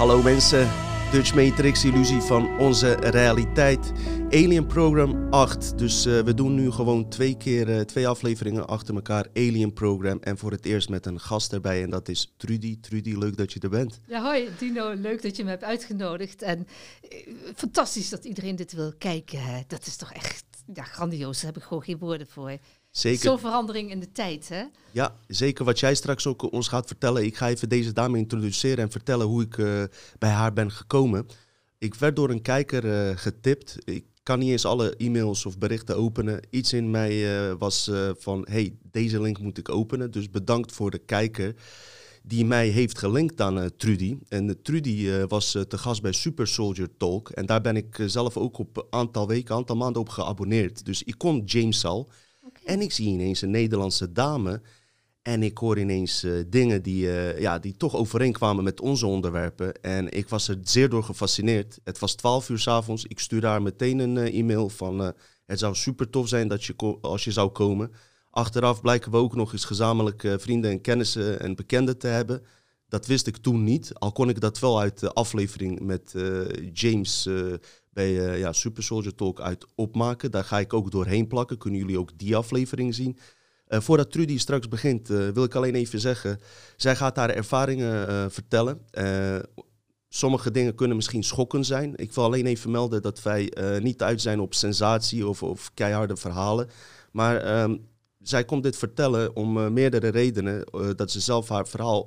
Hallo mensen, Dutch Matrix illusie van onze realiteit. Alien Program 8. Dus uh, we doen nu gewoon twee keer, uh, twee afleveringen achter elkaar Alien Program. En voor het eerst met een gast erbij en dat is Trudy. Trudy, leuk dat je er bent. Ja, hoi Dino, leuk dat je me hebt uitgenodigd. En uh, fantastisch dat iedereen dit wil kijken. Hè. Dat is toch echt ja, grandioos, daar heb ik gewoon geen woorden voor. Zeker. Zo'n verandering in de tijd, hè? Ja, zeker. Wat jij straks ook ons gaat vertellen. Ik ga even deze dame introduceren en vertellen hoe ik uh, bij haar ben gekomen. Ik werd door een kijker uh, getipt. Ik kan niet eens alle e-mails of berichten openen. Iets in mij uh, was van, hey, deze link moet ik openen. Dus bedankt voor de kijker die mij heeft gelinkt aan Trudy. En Trudy was te gast bij Super Soldier Talk. En daar ben ik zelf ook op een aantal weken, aantal maanden op geabonneerd. Dus ik kon James al... En ik zie ineens een Nederlandse dame. En ik hoor ineens uh, dingen die, uh, ja, die toch overeenkwamen met onze onderwerpen. En ik was er zeer door gefascineerd. Het was 12 uur s'avonds. Ik stuurde haar meteen een uh, e-mail van... het zou super tof zijn dat je als je zou komen. Achteraf blijken we ook nog eens gezamenlijk vrienden en kennissen en bekenden te hebben. Dat wist ik toen niet. Al kon ik dat wel uit de aflevering met James bij uh, ja, Super Soldier Talk uit opmaken. Daar ga ik ook doorheen plakken. Kunnen jullie ook die aflevering zien. Uh, voordat Trudy straks begint, uh, wil ik alleen even zeggen. Zij gaat haar ervaringen vertellen. sommige dingen kunnen misschien schokkend zijn. Ik wil alleen even melden dat wij niet uit zijn op sensatie of, of keiharde verhalen. Maar um, zij komt dit vertellen om meerdere redenen. dat ze zelf haar verhaal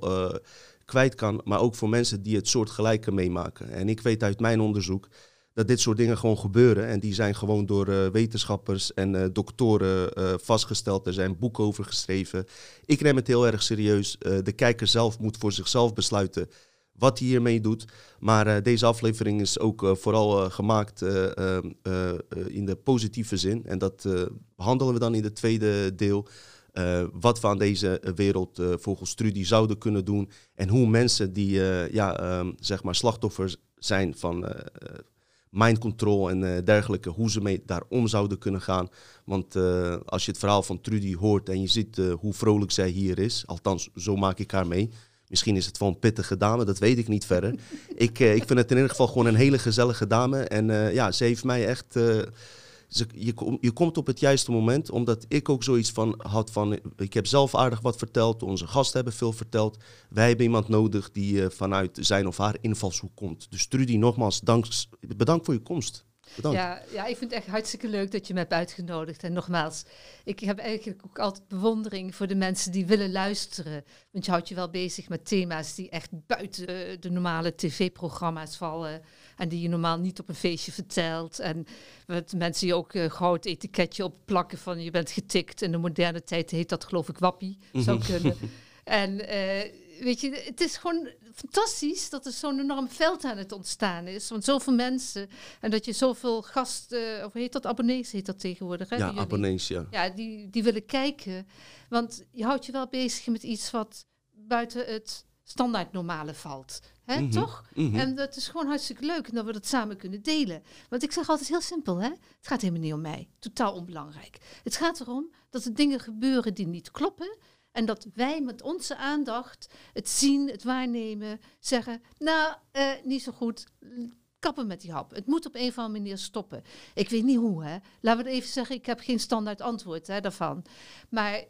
kwijt kan. Maar ook voor mensen die het soortgelijke meemaken. En ik weet uit mijn onderzoek dat dit soort dingen gewoon gebeuren. En die zijn gewoon door uh, wetenschappers en uh, doktoren uh, vastgesteld. Er zijn boeken over geschreven. Ik neem het heel erg serieus. de kijker zelf moet voor zichzelf besluiten wat hij hiermee doet. Maar deze aflevering is ook vooral gemaakt in de positieve zin. En dat behandelen we dan in het tweede deel. wat we aan deze wereld Trudy zouden kunnen doen. En hoe mensen die ja, um, zeg maar slachtoffers zijn van mind control en uh, dergelijke, hoe ze mee daarom zouden kunnen gaan. Want uh, als je het verhaal van Trudy hoort en je ziet uh, hoe vrolijk zij hier is, althans zo maak ik haar mee. Misschien is het wel een pittige dame, dat weet ik niet verder. ik, ik vind het in ieder geval gewoon een hele gezellige dame. En ja, ze heeft mij echt je, je komt op het juiste moment, omdat ik ook zoiets van had van, ik heb zelf aardig wat verteld, onze gasten hebben veel verteld. Wij hebben iemand nodig die uh, vanuit zijn of haar invalshoek komt. Dus Trudy, nogmaals, dank, bedankt voor je komst. Ja, ja, ik vind het echt hartstikke leuk dat je me hebt uitgenodigd. En nogmaals, ik heb eigenlijk ook altijd bewondering voor de mensen die willen luisteren. Want je houdt je wel bezig met thema's die echt buiten de normale tv-programma's vallen. En die je normaal niet op een feestje vertelt. En met mensen die ook uh, gauw het etiketje op plakken van je bent getikt. In de moderne tijd heet dat geloof ik wappie, zou mhm. kunnen. en uh, weet je, het is gewoon fantastisch dat er zo'n enorm veld aan het ontstaan is. Want zoveel mensen en dat je zoveel gasten, of heet dat abonnees, heet dat tegenwoordig? Hè, ja, abonnees, ja. Ja, die, die willen kijken. Want je houdt je wel bezig met iets wat buiten het standaard normale valt. Hè, mhm, toch? Mhm. En dat is gewoon hartstikke leuk en dat we dat samen kunnen delen. Want ik zeg altijd heel simpel, hè? het gaat helemaal niet om mij. Totaal onbelangrijk. Het gaat erom dat er dingen gebeuren die niet kloppen. En dat wij met onze aandacht het zien, het waarnemen, zeggen, nou, eh, niet zo goed, kappen met die hap. Het moet op een of andere manier stoppen. Ik weet niet hoe, hè. Laten we even zeggen, ik heb geen standaard antwoord hè, daarvan. Maar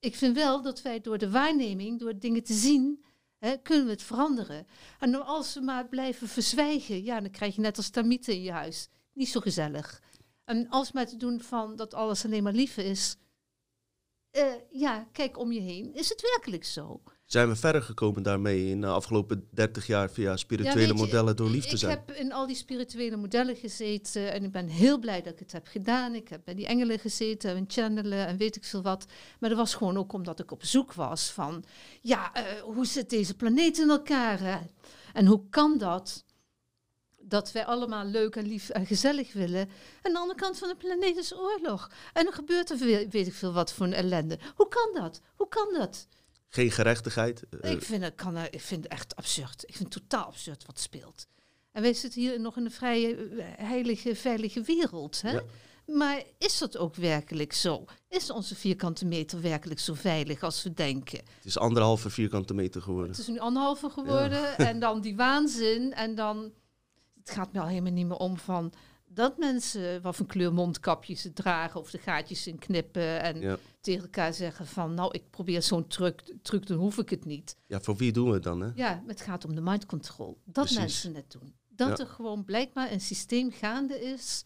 ik vind wel dat wij door de waarneming, door dingen te zien, Kunnen we het veranderen? En als we maar blijven verzwijgen, ja, dan krijg je net als termieten in je huis. Niet zo gezellig. En als maar te doen van dat alles alleen maar lief is. Uh, ja, kijk om je heen. Is het werkelijk zo? Zijn we verder gekomen daarmee in de afgelopen 30 jaar via spirituele modellen door lief te zijn? Ik heb in al die spirituele modellen gezeten en ik ben heel blij dat ik het heb gedaan. Ik heb bij die engelen gezeten en channelen en weet ik veel wat. Maar dat was gewoon ook omdat ik op zoek was van, ja, uh, hoe zit deze planeet in elkaar? En hoe kan dat? dat wij allemaal leuk en lief en gezellig willen. En de andere kant van de planeet is oorlog. En dan gebeurt er weet ik veel wat voor een ellende. Hoe kan dat? Hoe kan dat? Geen gerechtigheid. Eh, ik vind, het, kan, ik vind het echt absurd. Ik vind het totaal absurd wat speelt. En wij zitten hier nog in een vrije, heilige, veilige wereld. Hè? Maar is dat ook werkelijk zo? Is onze vierkante meter werkelijk zo veilig als we denken? Het is anderhalve vierkante meter geworden. Het is nu anderhalve geworden. En dan die waanzin. En dan. Het gaat me al helemaal niet meer om van. Dat mensen wat voor kleur mondkapjes dragen of de gaatjes in knippen. En Ja. tegen elkaar zeggen van. Nou, ik probeer zo'n truc, truc, dan hoef ik het niet. ja, voor wie doen we het dan? Hè? Ja, het gaat om de mind control. Dat Precies. mensen het doen. Dat Ja. er gewoon blijkbaar een systeem gaande is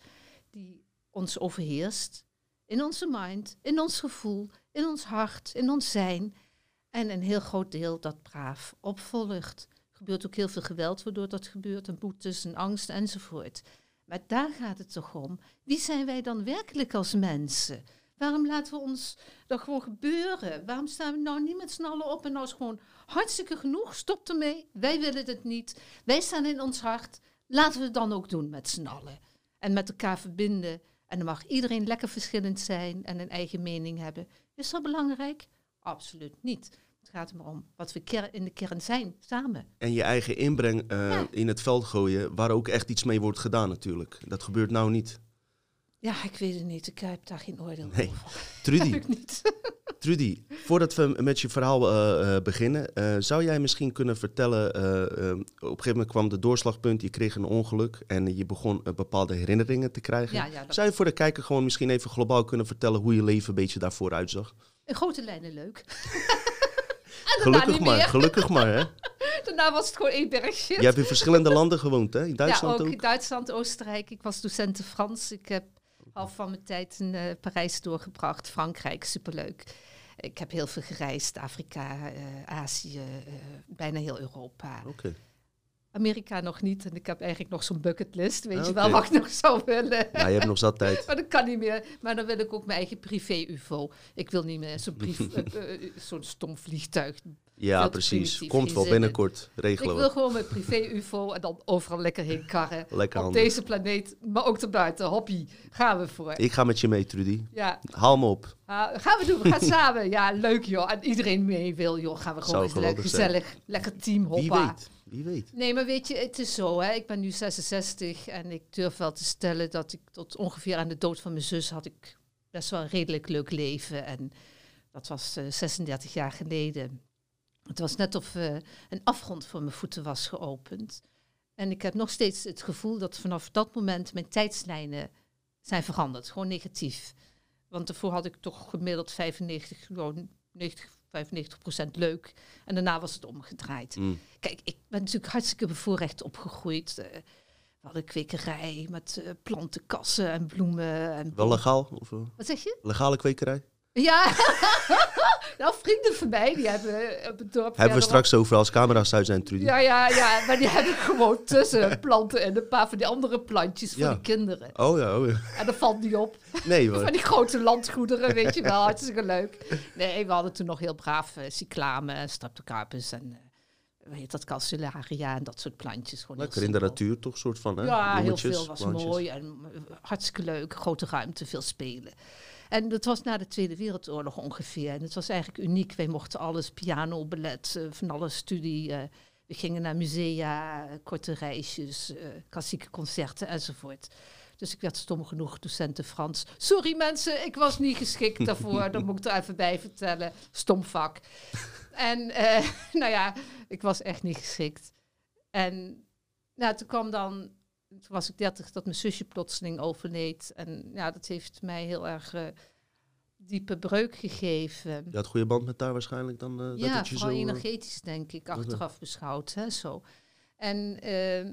die ons overheerst. In onze mind, in ons gevoel, in ons hart, in ons zijn. En een heel groot deel dat braaf opvolgt. Er gebeurt ook heel veel geweld waardoor dat gebeurt. En boetes en angst enzovoort. Maar daar gaat het toch om. Wie zijn wij dan werkelijk als mensen? Waarom laten we ons dat gewoon gebeuren? Waarom staan we nou niet met z'n allen op en nou is gewoon hartstikke genoeg, stop ermee. Wij willen het niet. Wij staan in ons hart. Laten we het dan ook doen met z'n allen. En met elkaar verbinden. En dan mag iedereen lekker verschillend zijn en een eigen mening hebben. Is dat belangrijk? Absoluut niet. Het gaat er maar om wat we in de kern zijn, samen. En je eigen inbreng eh, Ja. in het veld gooien, waar ook echt iets mee wordt gedaan natuurlijk. Dat gebeurt nou niet. Ja, ik weet het niet. Ik heb daar geen oordeel Nee. over. Trudy, Heb ik niet. Trudy, voordat we met je verhaal eh, eh, beginnen, zou jij misschien kunnen vertellen, op een gegeven moment kwam de doorslagpunt, je kreeg een ongeluk en je begon bepaalde herinneringen te krijgen. Ja, ja, dat- Zou je voor de kijker gewoon misschien even globaal kunnen vertellen hoe je leven een beetje daarvoor uitzag? In grote lijnen leuk. Gelukkig maar, meer. gelukkig maar hè. Daarna was het gewoon één berg shit. Je hebt in verschillende landen gewoond hè, in Duitsland ja, ook, ook. in Duitsland, Oostenrijk. Ik was docenten Frans. Ik heb half van mijn tijd in eh, Parijs doorgebracht. Frankrijk, superleuk. Ik heb heel veel gereisd. Afrika, eh, Azië, eh, bijna heel Europa. Oké. Amerika nog niet. En ik heb eigenlijk nog zo'n bucketlist. Weet Ah, je oké. wel wat ik nog zou willen. Ja, je hebt nog zat tijd. Maar dat kan niet meer. Maar dan wil ik ook mijn eigen privé-UFO. Ik wil niet meer zo'n eh, eh, zo'n stom vliegtuig. Ja, precies. Komt wel binnenkort. Ik Regelen wil we. gewoon mijn privé-UFO en dan overal lekker heen karren. Lekker Op handig. deze planeet, maar ook erbuiten. Hoppie, gaan we voor. Ik ga met je mee, Trudy. Ja, Haal me op. ah, gaan we doen. We gaan samen. Ja, leuk joh. En iedereen mee wil joh. Gaan we gewoon Zou gezellig, lekker team Wie hoppa. weet. Weet. Nee, maar weet je, het is zo. Hè? Ik ben nu 66 en ik durf wel te stellen dat ik tot ongeveer aan de dood van mijn zus had ik best wel een redelijk leuk leven. En dat was eh, 36 jaar geleden. Het was net of eh, een afgrond voor mijn voeten was geopend. En ik heb nog steeds het gevoel dat vanaf dat moment mijn tijdslijnen zijn veranderd. Gewoon negatief. Want daarvoor had ik toch gemiddeld 95, gewoon 90, 95 procent leuk. En daarna was het omgedraaid. Mm. Kijk, ik ben natuurlijk hartstikke bevoorrecht opgegroeid. Eh, we hadden kwekerij met eh, plantenkassen en bloemen. En Wel legaal? Of, eh, Wat zeg je? legale kwekerij? Ja, nou vrienden van mij, die hebben eh, op het dorp Hebben we straks over als camera's uit zijn, Trudy. Ja, ja, ja, maar die hebben gewoon tussen planten en een paar van die andere plantjes voor Ja. de kinderen. Oh ja, oh ja. En dat valt niet op. Nee Van hoor. die grote landgoederen, weet je wel, hartstikke leuk. Nee, we hadden toen nog heel braaf uh, cyclamen en streptocarpus en uh, heet dat, calcularia en dat soort plantjes. Gewoon Lekker in de natuur toch, soort van hè? Ja, heel veel was plantjes. mooi en uh, hartstikke leuk, grote ruimte, veel spelen. En dat was na de Tweede Wereldoorlog ongeveer. En het was eigenlijk uniek. Wij mochten alles, piano, ballet, uh, van alles studie. Uh, we gingen naar musea, korte reisjes, uh, klassieke concerten enzovoort. Dus ik werd stom genoeg docenten Frans. Sorry mensen, ik was niet geschikt daarvoor. dat moet ik er even bij vertellen. Stom vak. en nou ja, ik was echt niet geschikt. En nou, toen kwam dan toen was ik 30 dat mijn zusje plotseling overleed. En ja, dat heeft mij heel erg uh, diepe breuk gegeven. Je had goede band met haar waarschijnlijk dan? Uh, ja, dat het je vooral zo, energetisch denk ik, achteraf beschouwd. Hè, zo. En uh,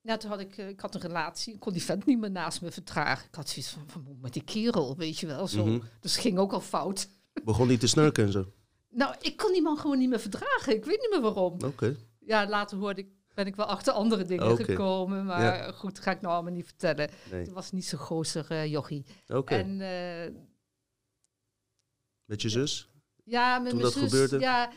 ja, toen had ik, ik had een relatie, ik kon die vent niet meer naast me vertragen. Ik had zoiets van, van met die kerel, weet je wel, zo. Mm -hmm. Dus ging ook al fout. Begon niet te snurken en zo? Nou, ik kon die man gewoon niet meer verdragen. Ik weet niet meer waarom. Oké. Okay. Ja, later hoorde ik ben ik wel achter andere dingen okay. gekomen. Maar ja. goed, ga ik nou allemaal niet vertellen. Nee. Het was niet zo'n gozer uh, jochie. Oké. Okay. En, uh, Met je zus? Ja, met Toen mijn dat zus. gebeurde? Ja,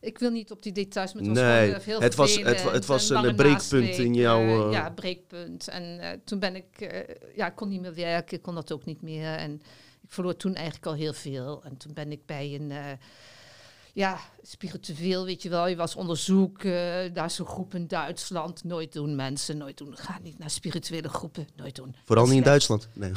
ik wil niet op die details, maar het was nee, gewoon heel het was, het, het was een breekpunt in jouw... Uh, ja, breekpunt. En toen ben ik... Ja, ik kon niet meer werken, ik kon dat ook niet meer. En ik verloor toen eigenlijk al heel veel. En toen ben ik bij een ja, spiritueel, weet je wel. Je was onderzoek, uh, daar is een groep in Duitsland. Nooit doen mensen, nooit doen. Ga niet naar spirituele groepen, nooit doen. Vooral niet in Duitsland? Nee.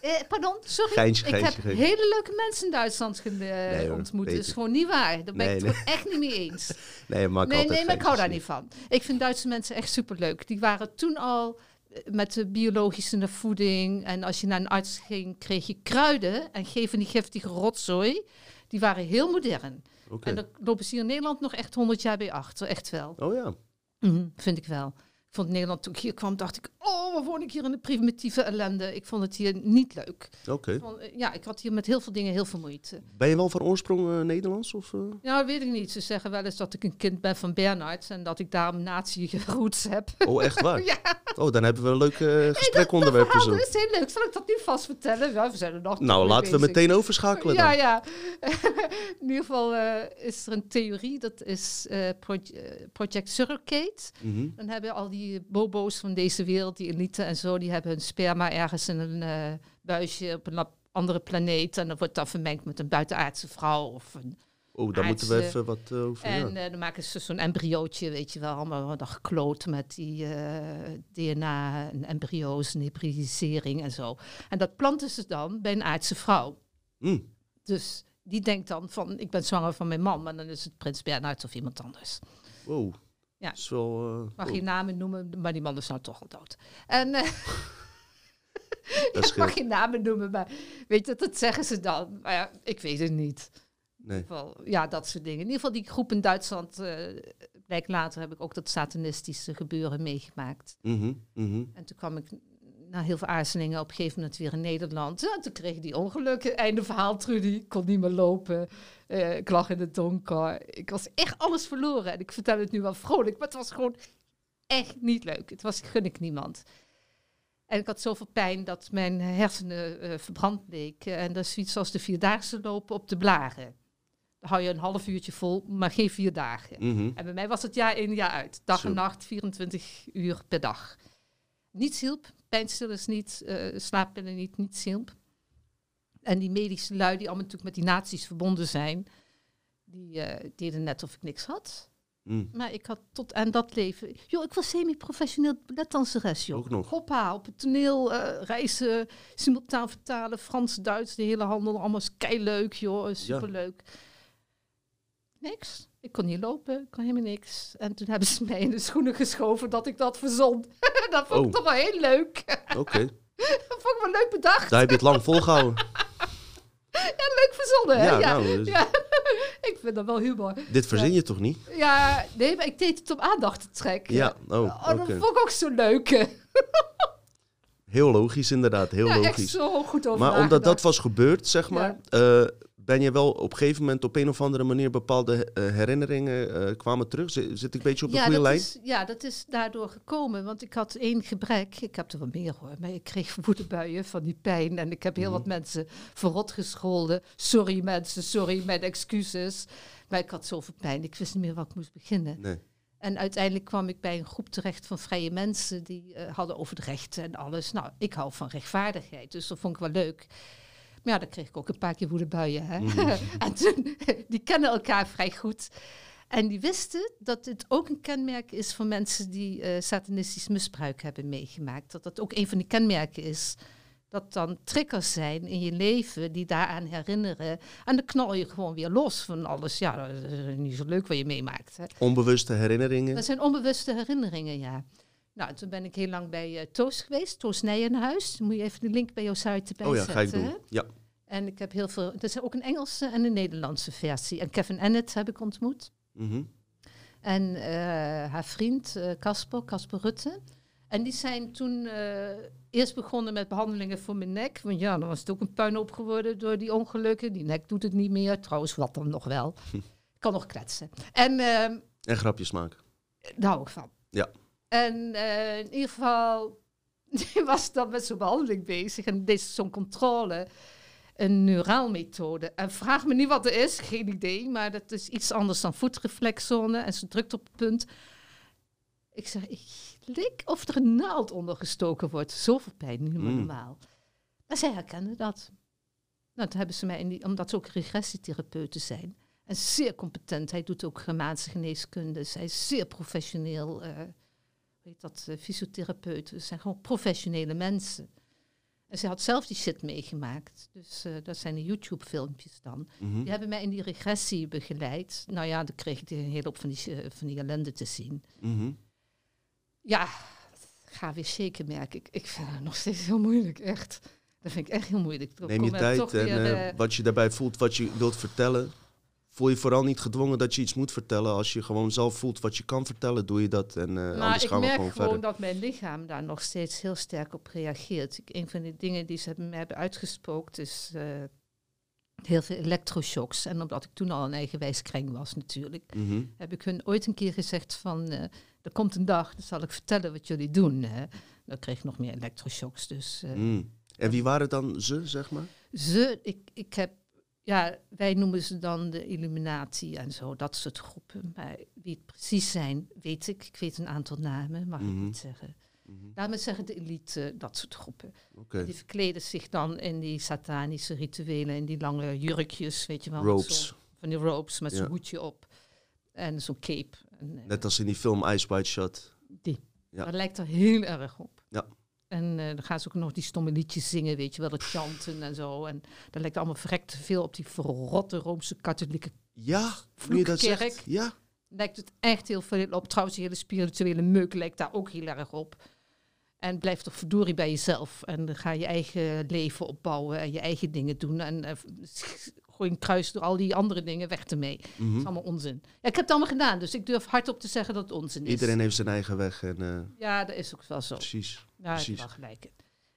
Eh, pardon, sorry. Geintje, ik geintje, heb geintje. hele leuke mensen in Duitsland ge- eh, Nee, hoor, ontmoet. Dat is ik. gewoon niet waar. Daar ben Nee, ik nee. het echt niet mee eens. Nee, maak nee, altijd nee, maar ik hou daar niet van. Ik vind Duitse mensen echt superleuk. Die waren toen al eh, met de biologische voeding. En als je naar een arts ging, kreeg je kruiden en geven die giftige rotzooi. Die waren heel modern. En daar lopen ze hier in Nederland nog echt 100 jaar bij achter. Echt wel. Oh ja. Mhm, vind ik wel. Vond Nederland, toen ik hier kwam, dacht ik... Oh, wat woon ik hier in de primitieve ellende. Ik vond het hier niet leuk. Oké. Eh, ja, ik had hier met heel veel dingen heel veel moeite. Ben je wel van oorsprong eh, Nederlands? Of, eh? Ja, weet ik niet. Ze zeggen wel eens dat ik een kind ben van Bernhard en dat ik daarom nazi-roots heb. Oh, echt waar? ja, Oh, dan hebben we een leuk dat gesprekonderwerp verhaal zo. is heel leuk. Zal ik dat nu vast vertellen? Ja, we zijn er nog Nou, laten we meteen overschakelen dan. Ja, ja. In ieder geval is er een theorie, dat is proje- Project Surrogate. Mhm. Dan hebben al die bobo's van deze wereld, die elite en zo, die hebben hun sperma ergens in een eh, buisje op een andere planeet. En dat wordt dan vermengd met een buitenaardse vrouw. Of een, Oh, daar moeten we even wat eh, over. en ja. eh, dan maken ze zo'n embryootje, weet je wel, allemaal worden gekloot met die DNA en embryo's en hybridisering en zo. En dat planten ze dan bij een aardse vrouw. Hm. Dus die denkt dan van, ik ben zwanger van mijn man, maar dan is het prins Bernhard of iemand anders. Wow. Ja. Eh, Mag geen namen noemen, maar die man is nou toch al dood. En eh, mag geen namen noemen, maar weet je, dat zeggen ze dan. Maar ja, ik weet het niet. Nee. In ieder geval, ja, dat soort dingen. In ieder geval die groep in Duitsland, blijkt later heb ik ook dat satanistische gebeuren meegemaakt. Mhm, mhm. En toen kwam ik na heel veel aarzelingen op een gegeven moment weer in Nederland. Ja, toen kreeg die ongelukken. Einde verhaal, Trudy. Ik kon niet meer lopen. Eh, ik lag in het donker. Ik was echt alles verloren. En ik vertel het nu wel vrolijk, maar het was gewoon echt niet leuk. Het was, gun ik niemand. En ik had zoveel pijn dat mijn hersenen eh, verbrand leken. En dat is zoiets als de vierdaagse lopen op de blaren. Dan hou je een half uurtje vol, maar geen vier dagen. Mhm. En bij mij was het jaar in, jaar uit. Dag en nacht, 24 uur per dag. Niets hielp. Pijnstillers niet, eh slaappillen niet, niets hielp. En die medische lui die allemaal natuurlijk met die naties verbonden zijn, die eh, deden net of ik niks had. Mm. Maar ik had tot aan dat leven... Joh, ik was semi-professioneel balletdanseres, joh. Ook nog. Hoppa, op het toneel, eh, reizen, simultaan vertalen, Frans, Duits, de hele handel. Allemaal kei leuk, joh. Superleuk. Niks. Ik kon niet lopen, ik kon helemaal niks. En toen hebben ze mij in de schoenen geschoven dat ik dat verzon. dat vond ik Oh. toch wel heel leuk. Oké. dat vond ik wel leuk bedacht. Daar heb je het lang volgehouden. Ja, leuk verzonnen, hè? Ja, Ja, nou, dus- ja. ik vind dat wel humor. Dit verzin je toch niet? Ja, nee, maar ik deed het om aandacht te trekken. Ja, oh, Oh, dat vond ik ook zo leuk. Heel logisch inderdaad, heel echt logisch. zo goed over Maar omdat dat was gebeurd, zeg maar, eh, ben je wel op een gegeven moment op een of andere manier bepaalde eh, herinneringen eh, kwamen terug? Zit, ik een beetje op de ja, goede lijn? Is, ja, dat is daardoor gekomen. Want ik had één gebrek. Ik heb er wel meer hoor. Maar ik kreeg woedebuien van die pijn. En ik heb heel Mhm. wat mensen verrot gescholden. Sorry mensen, sorry, mijn excuses. Maar ik had zoveel pijn. Ik wist niet meer waar ik moest beginnen. Nee. En uiteindelijk kwam ik bij een groep terecht van vrije mensen. Die eh, hadden over de rechten en alles. Nou, ik hou van rechtvaardigheid. Dus dat vond ik wel leuk. Maar ja, dan kreeg ik ook een paar keer woedebuien. Hè? Mhm. en toen, die kennen elkaar vrij goed. En die wisten dat het ook een kenmerk is van mensen die eh, satanistisch misbruik hebben meegemaakt. Dat dat ook een van de kenmerken is. Dat dan triggers zijn in je leven die daaraan herinneren. En dan knal je gewoon weer los van alles. Ja, dat is niet zo leuk wat je meemaakt. Hè? Onbewuste herinneringen? Dat zijn onbewuste herinneringen, ja. Nou, toen ben ik heel lang bij eh, Toos geweest, Toos Nijenhuis. Moet je even de link bij jouw site erbij Oh ja, zetten. ga ik doen. hè? Ja. En ik heb heel veel... Er is ook een Engelse en een Nederlandse versie. En Kevin Ennet heb ik ontmoet. Mhm. En eh, haar vriend eh, Casper, Casper Rutte. En die zijn toen eerst begonnen met behandelingen voor mijn nek. Want ja, dan was het ook een puinhoop geworden door die ongelukken. Die nek doet het niet meer. Trouwens, wat dan nog wel. Kan nog kletsen. En ehm, En grapjes maken. daar hou ik van. Ja. En eh, in ieder geval, die was dan met zo'n behandeling bezig en deed zo'n controle, een neuraalmethode. En vraag me niet wat er is, geen idee, maar dat is iets anders dan voetreflexzone. En ze drukt op het punt. Ik zeg, ik lik of er een naald onder gestoken wordt. Zoveel pijn, niet Mm. normaal. Maar zij herkende dat. Nou, toen hebben ze mij, in die, omdat ze ook regressietherapeuten zijn, en zeer competent. Hij doet ook Germaanse geneeskunde. Zij is zeer professioneel. eh dat, eh, fysiotherapeuten. Zijn gewoon professionele mensen. En ze had zelf die shit meegemaakt. Dus uh, dat zijn de YouTube-filmpjes dan. Mhm. Die hebben mij in die regressie begeleid. Nou ja, dan kreeg ik een hele hoop van die, van die ellende te zien. Mhm. Ja, ga weer shaken, merk ik. Ik vind het nog steeds heel moeilijk, echt. Dat vind ik echt heel moeilijk. Neem je tijd en weer, uh, wat je daarbij voelt, wat je wilt vertellen. Voel je vooral niet gedwongen dat je iets moet vertellen. Als je gewoon zelf voelt wat je kan vertellen, doe je dat. En uh, maar anders gaan we gewoon, gewoon dat mijn lichaam daar nog steeds heel sterk op reageert. Ik, een van de dingen die ze me hebben uitgespookt is uh, heel veel elektroshocks. En omdat ik toen al een eigenwijs kreng was natuurlijk, Mm -hmm. heb ik hun ooit een keer gezegd van... Uh, er komt een dag, dan zal ik vertellen wat jullie doen. Hè. Dan kreeg ik nog meer elektroshocks. Dus, mm. En wie waren dan ze, zeg maar? Ze, ik, ik heb, ja, wij noemen ze dan de Illuminati en zo, dat soort groepen. Maar wie het precies zijn, weet ik. Ik weet een aantal namen, mag Mhm. ik niet zeggen. Mm -hmm. Zeggen de elite, dat soort groepen. Okay. Die verkleden zich dan in die satanische rituelen, in die lange jurkjes, weet je wel. Ropes. Van die ropes met zo'n hoedje op. En zo'n cape. En, eh, Net als in die film Ice White Shot. Die. Ja. Dat lijkt er heel erg op. En eh, dan gaan ze ook nog die stomme liedjes zingen, weet je wel, dat chanten en zo. En dat lijkt allemaal verrekt veel op die verrotte Roomse katholieke. Ja, nu je dat zegt. Ja. Lijkt het echt heel veel op. Trouwens, die hele spirituele meuk lijkt daar ook heel erg op. En blijf toch verdorie bij jezelf. En dan ga je eigen leven opbouwen en je eigen dingen doen. En eh, gooi een kruis door al die andere dingen weg ermee. Dat Mhm. is allemaal onzin. Ja, ik heb het allemaal gedaan, dus ik durf hardop te zeggen dat het onzin is. Iedereen heeft zijn eigen weg. En, eh, Ja, dat is ook wel zo. precies. Ja, Precies. wel gelijk. in.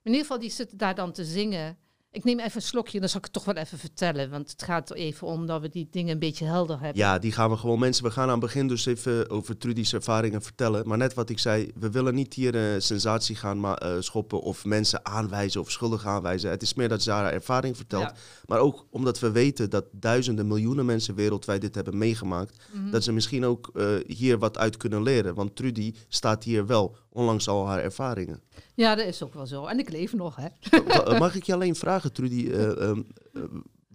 In ieder geval, die zitten daar dan te zingen. Ik neem even een slokje, dan zal ik het toch wel even vertellen. Want het gaat er even om dat we die dingen een beetje helder hebben. Ja, die gaan we gewoon mensen. We gaan aan het begin dus even over Trudy's ervaringen vertellen. Maar net wat ik zei, we willen niet hier eh, sensatie gaan eh, schoppen of mensen aanwijzen of schuldig aanwijzen. Het is meer dat haar ervaring vertelt. Ja. Maar ook omdat we weten dat duizenden, miljoenen mensen wereldwijd dit hebben meegemaakt. Mhm. Dat ze misschien ook eh, hier wat uit kunnen leren. Want Trudy staat hier wel, ondanks al haar ervaringen. ja, dat is ook wel zo. En ik leef nog, hè. Mag ik je alleen vragen, Trudy? eh, ehm, eh,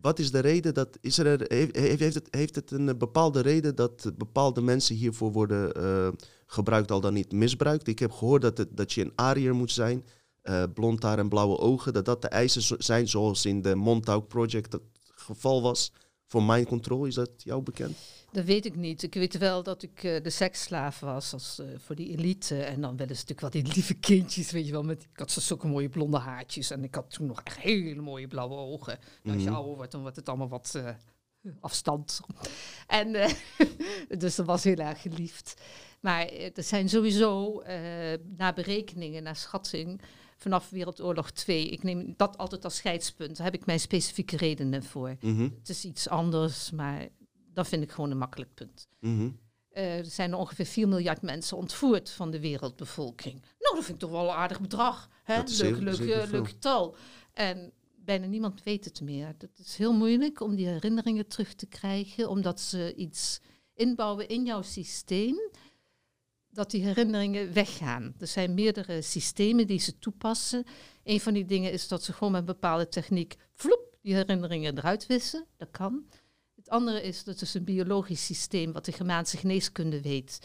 wat is de reden dat. Is er, heeft, heeft, heeft het, heeft het een eh, bepaalde reden dat bepaalde mensen hiervoor worden eh, gebruikt, al dan niet misbruikt? Ik heb gehoord dat, het, dat je een Ariër moet zijn, eh, blond haar en blauwe ogen. Dat dat de eisen zijn zoals in de Montauk Project het geval was voor mind control. Is dat jou bekend? Dat weet ik niet. Ik weet wel dat ik eh, de seksslaaf was als, eh, voor die elite. En dan willen ze natuurlijk wel die lieve kindjes, weet je wel. Met, ik had zulke mooie blonde haartjes. En ik had toen nog echt hele mooie blauwe ogen. En als je Mhm. ouder wordt, dan wordt het allemaal wat eh, afstand. En dus dat was heel erg geliefd. Maar er zijn sowieso, naar berekeningen, naar schatting, vanaf Wereldoorlog 2, ik neem dat altijd als scheidspunt. Daar heb ik mijn specifieke redenen voor. Mhm, Het is iets anders, maar dat vind ik gewoon een makkelijk punt. mhm. Eh, er zijn er ongeveer 4 miljard mensen ontvoerd van de wereldbevolking. Nou, dat vind ik toch wel een aardig bedrag. Hè? Leuk, leuk, eh, leuk getal. En bijna niemand weet het meer. Dat is heel moeilijk om die herinneringen terug te krijgen, omdat ze iets inbouwen in jouw systeem, dat die herinneringen weggaan. Er zijn meerdere systemen die ze toepassen. Een van die dingen is dat ze gewoon met een bepaalde techniek, vloep, die herinneringen eruit wissen. Dat kan. Het andere is dat is een biologisch systeem wat de Germaanse geneeskunde weet.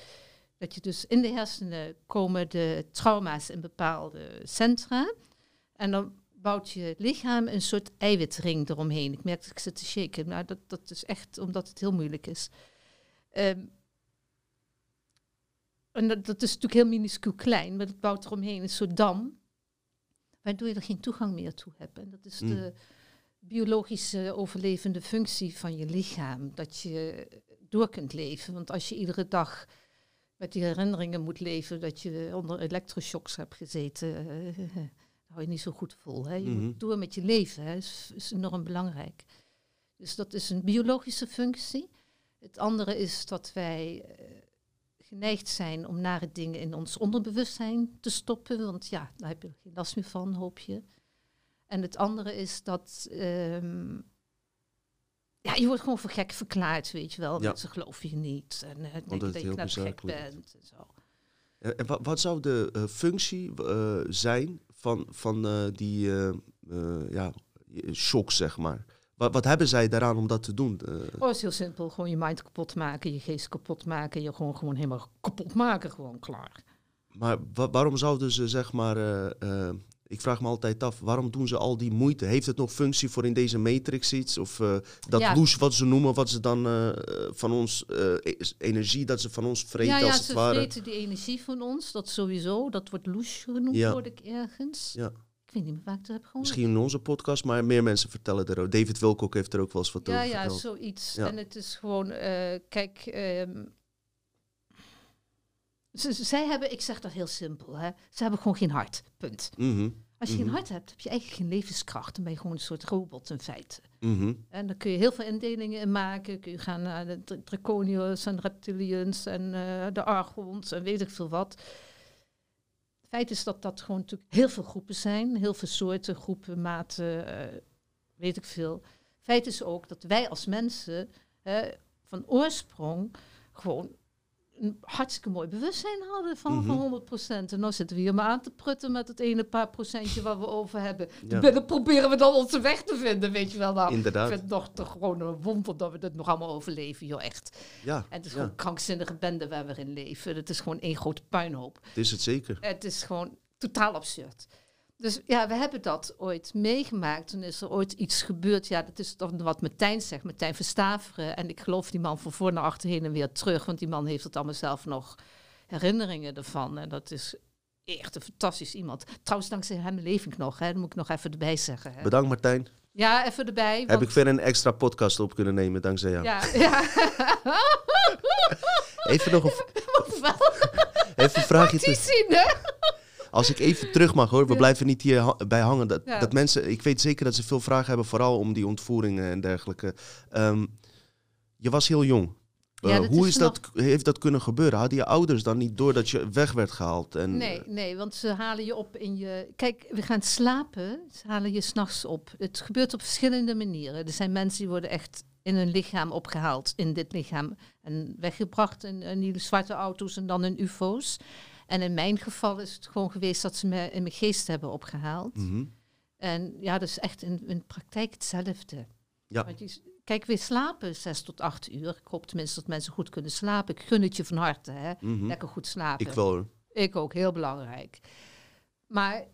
Dat je dus in de hersenen komen de trauma's in bepaalde centra. En dan bouwt je lichaam een soort eiwitring eromheen. Ik merk dat ik zit te shaken. Nou, dat, dat is echt omdat het heel moeilijk is. Ehm, en dat, dat is natuurlijk heel minuscuul klein, maar het bouwt eromheen een soort dam. Waardoor je er geen toegang meer toe hebt. En dat is Mm. de biologische overlevende functie van je lichaam. Dat je door kunt leven. Want als je iedere dag met die herinneringen moet leven dat je onder elektroshocks hebt gezeten, dan hou je niet zo goed vol. Hè? Je Mhm. moet door met je leven, hè? Is, is enorm belangrijk. Dus dat is een biologische functie. Het andere is dat wij eh, geneigd zijn om nare dingen in ons onderbewustzijn te stoppen. Want ja, daar heb je geen last meer van, hoop je. En het andere is dat ehm, ja, je wordt gewoon voor gek verklaard, weet je wel. Ja. Mensen geloven je niet. En uh, denken het dat je gek bent. En zo. En wat, wat zou de eh, functie eh, zijn van, van die ja, shock, zeg maar? Wat, wat hebben zij daaraan om dat te doen? Eh, Oh, het is heel simpel. Gewoon je mind kapot maken, je geest kapot maken. Je gewoon, gewoon helemaal kapot maken, gewoon klaar. maar wa- waarom zouden ze, zeg maar, eh, eh, Ik vraag me altijd af, waarom doen ze al die moeite? Heeft het nog functie voor in deze matrix iets? Of uh, dat ja. wat ze noemen, wat ze dan uh, van ons, uh, energie, dat ze van ons vreten ja, als het ware? Ja, ze vreten die energie van ons, dat sowieso. Dat wordt louche genoemd, hoorde ik ergens. Ja. Ik weet niet meer waar ik het heb gehoord. Misschien in onze podcast, maar meer mensen vertellen er ook. David Wilcock heeft er ook wel eens wat ja, over ja, verteld. zoiets. En het is gewoon, kijk... Um, ze, zij hebben, ik zeg dat heel simpel, hè, ze hebben gewoon geen hart. Punt. Mm Als je Mhm. geen hart hebt, heb je eigenlijk geen levenskracht. Dan ben je gewoon een soort robot in feite. Mhm. En dan kun je heel veel indelingen in maken. Kun je gaan naar de dra- draconiërs en reptilians en eh, de argons en weet ik veel wat. Feit is dat dat gewoon natuurlijk heel veel groepen zijn. Heel veel soorten, groepen, maten, eh, weet ik veel. Feit is ook dat wij als mensen van oorsprong gewoon een hartstikke mooi bewustzijn hadden van, Mhm. van 100%. En nou zitten we hier maar aan te prutten met het ene paar procentje wat we over hebben. Ja. Binnen proberen we dan onze weg te vinden, weet je wel. Nou, ik vind het nog toch gewoon een wonder dat we dit nog allemaal overleven, joh, echt. Ja, En het is ja, gewoon een krankzinnige bende waar we in leven. Het is gewoon één grote puinhoop. het is het zeker. Het is gewoon totaal absurd. Dus ja, we hebben dat ooit meegemaakt. Toen is er ooit iets gebeurd. Ja, dat is dan wat Martijn zegt, Martijn Verstaveren. En ik geloof die man van voor naar achter heen en weer terug. Want die man heeft het allemaal zelf nog herinneringen ervan. En dat is echt een fantastisch iemand. Trouwens, dankzij hem leef ik nog. Hè. Dat moet ik nog even erbij zeggen. Hè. Bedankt Martijn. Ja, even erbij. Heb want- ik verder een extra podcast op kunnen nemen dankzij jou. Ja, ja. Even nog een, even een vraagje te, zien, hè? Als ik even terug mag hoor, we blijven niet hier bij hangen. Dat, Ja. dat mensen, ik weet zeker dat ze veel vragen hebben, vooral om die ontvoeringen en dergelijke. Ehm, je was heel jong. Ja, Eh, hoe is is dat, heeft dat kunnen gebeuren? Hadden je ouders dan niet door dat je weg werd gehaald? En, Nee, nee, want ze halen je op in je. Kijk, we gaan slapen, ze halen je s'nachts op. Het gebeurt op verschillende manieren. Er zijn mensen die worden echt in hun lichaam opgehaald, in dit lichaam. En weggebracht in, in die zwarte auto's en dan in UFO's. En in mijn geval is het gewoon geweest dat ze me in mijn geest hebben opgehaald. Mhm. En ja, dat is echt in, in de praktijk hetzelfde. Ja. Want je, kijk, we slapen zes tot acht uur. Ik hoop tenminste dat mensen goed kunnen slapen. Ik gun het je van harte, hè. Mhm. Lekker goed slapen. Ik wel. Ik ook, heel belangrijk. Maar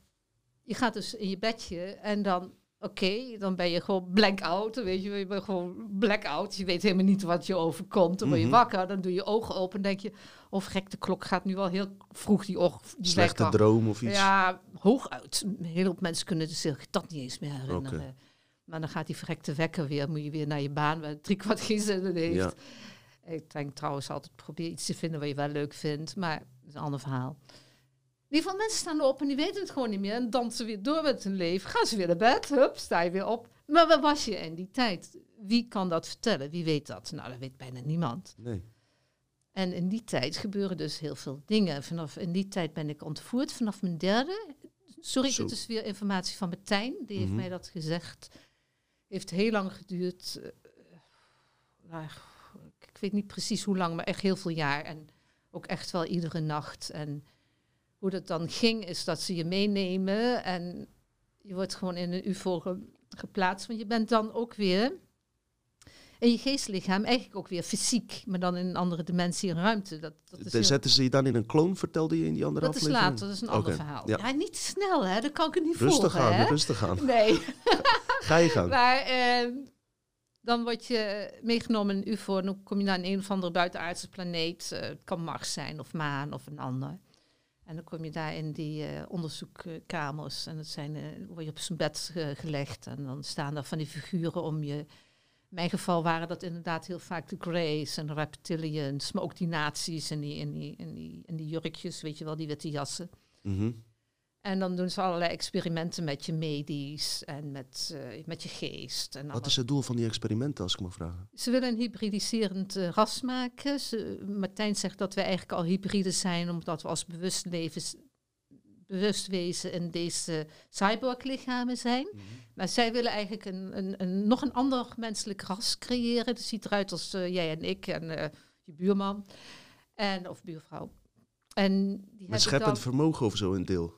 je gaat dus in je bedje en dan, oké, dan ben je gewoon blank out. Weet je, je bent gewoon blackout. Je weet helemaal niet wat je overkomt. Dan word je Mhm. wakker, dan doe je ogen open en denk je, of gek, de klok gaat nu al heel vroeg die ochtend. Die Slechte droom of iets. Ja, hooguit. Hele hoop mensen kunnen zich dat niet eens meer herinneren. Maar dan gaat die verrekte wekker weer, moet je weer naar je baan, waar drie kwart geen zin in heeft. Ja. Ik denk trouwens altijd, probeer iets te vinden wat je wel leuk vindt, maar dat is een ander verhaal. Ieder geval, mensen staan op en die weten het gewoon niet meer en dansen weer door met hun leven. Gaan ze weer naar bed, hup, sta je weer op. Maar waar was je in die tijd? Wie kan dat vertellen? Wie weet dat? Nou, dat weet bijna niemand. Nee. En in die tijd gebeuren dus heel veel dingen. Vanaf in die tijd ben ik ontvoerd, vanaf mijn derde. Sorry, Zo. dit is weer informatie van Martijn, die heeft Mhm. mij dat gezegd. Heeft heel lang geduurd. eh, nou, ik weet niet precies hoe lang, maar echt heel veel jaar. En ook echt wel iedere nacht. En hoe dat dan ging, is dat ze je meenemen en je wordt gewoon in een UFO ge- geplaatst. Want je bent dan ook weer in je geestlichaam eigenlijk ook weer fysiek, maar dan in een andere dimensie en ruimte. Dat, dat is, heel- Zetten ze je dan in een kloon, vertelde je in die andere dat is aflevering? later, dat is een ander verhaal. ja. Ja. niet snel, hè? Dat kan ik het niet Rustig volgen, aan, hè? rustig aan. Nee. Ga je gang. Maar ehm, dan word je meegenomen in een UFO en dan kom je naar een, een of andere buitenaardse planeet. Eh, het kan Mars zijn of Maan of een ander. En dan kom je daar in die eh, onderzoekkamers en dat zijn, eh, word je op zijn bed eh, gelegd en dan staan daar van die figuren om je. In mijn geval waren dat inderdaad heel vaak de Greys en de Reptilians, maar ook die nazi's en die, en die, en die, en die jurkjes, weet je wel, die witte jassen. Mhm. En dan doen ze allerlei experimenten met je medisch en met, eh, met je geest. En Wat alles. is het doel van die experimenten, als ik mag vragen? Ze willen een hybridiserend eh, ras maken. Ze, Martijn zegt dat we eigenlijk al hybride zijn, omdat we als bewust, levens, bewust wezen in deze cyborglichamen zijn. Maar zij willen eigenlijk een, een, een, nog een ander menselijk ras creëren. Dat ziet eruit als eh, jij en ik en je buurman en, of buurvrouw. En die Met scheppend dan, vermogen of zo een deel.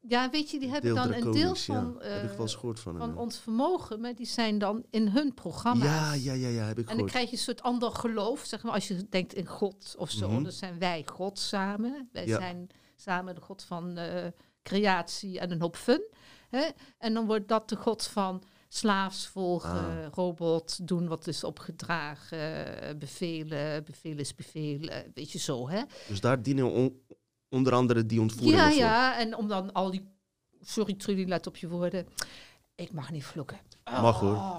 Ja, weet je, die hebben dan een deel van, ja. Eh, gehoord van. ons vermogen, maar die zijn dan in hun programma's. ja, ja, ja, ja, heb ik En dan gehoord. krijg je een soort ander geloof, zeg maar, als je denkt in God of zo. Mhm. Dan zijn wij God samen. Wij Ja. zijn samen de God van eh creatie en een hoop fun. Hè? En dan wordt dat de god van slaafs volgen, Ah. robot, doen wat is opgedragen, bevelen, bevelen is bevelen, weet je zo, hè? Dus daar dienen onder andere die ontvoeringen Ja, ja, en om dan al die... Sorry Trudy, let op je woorden. Ik mag niet vloeken. Mag, hoor. Oh.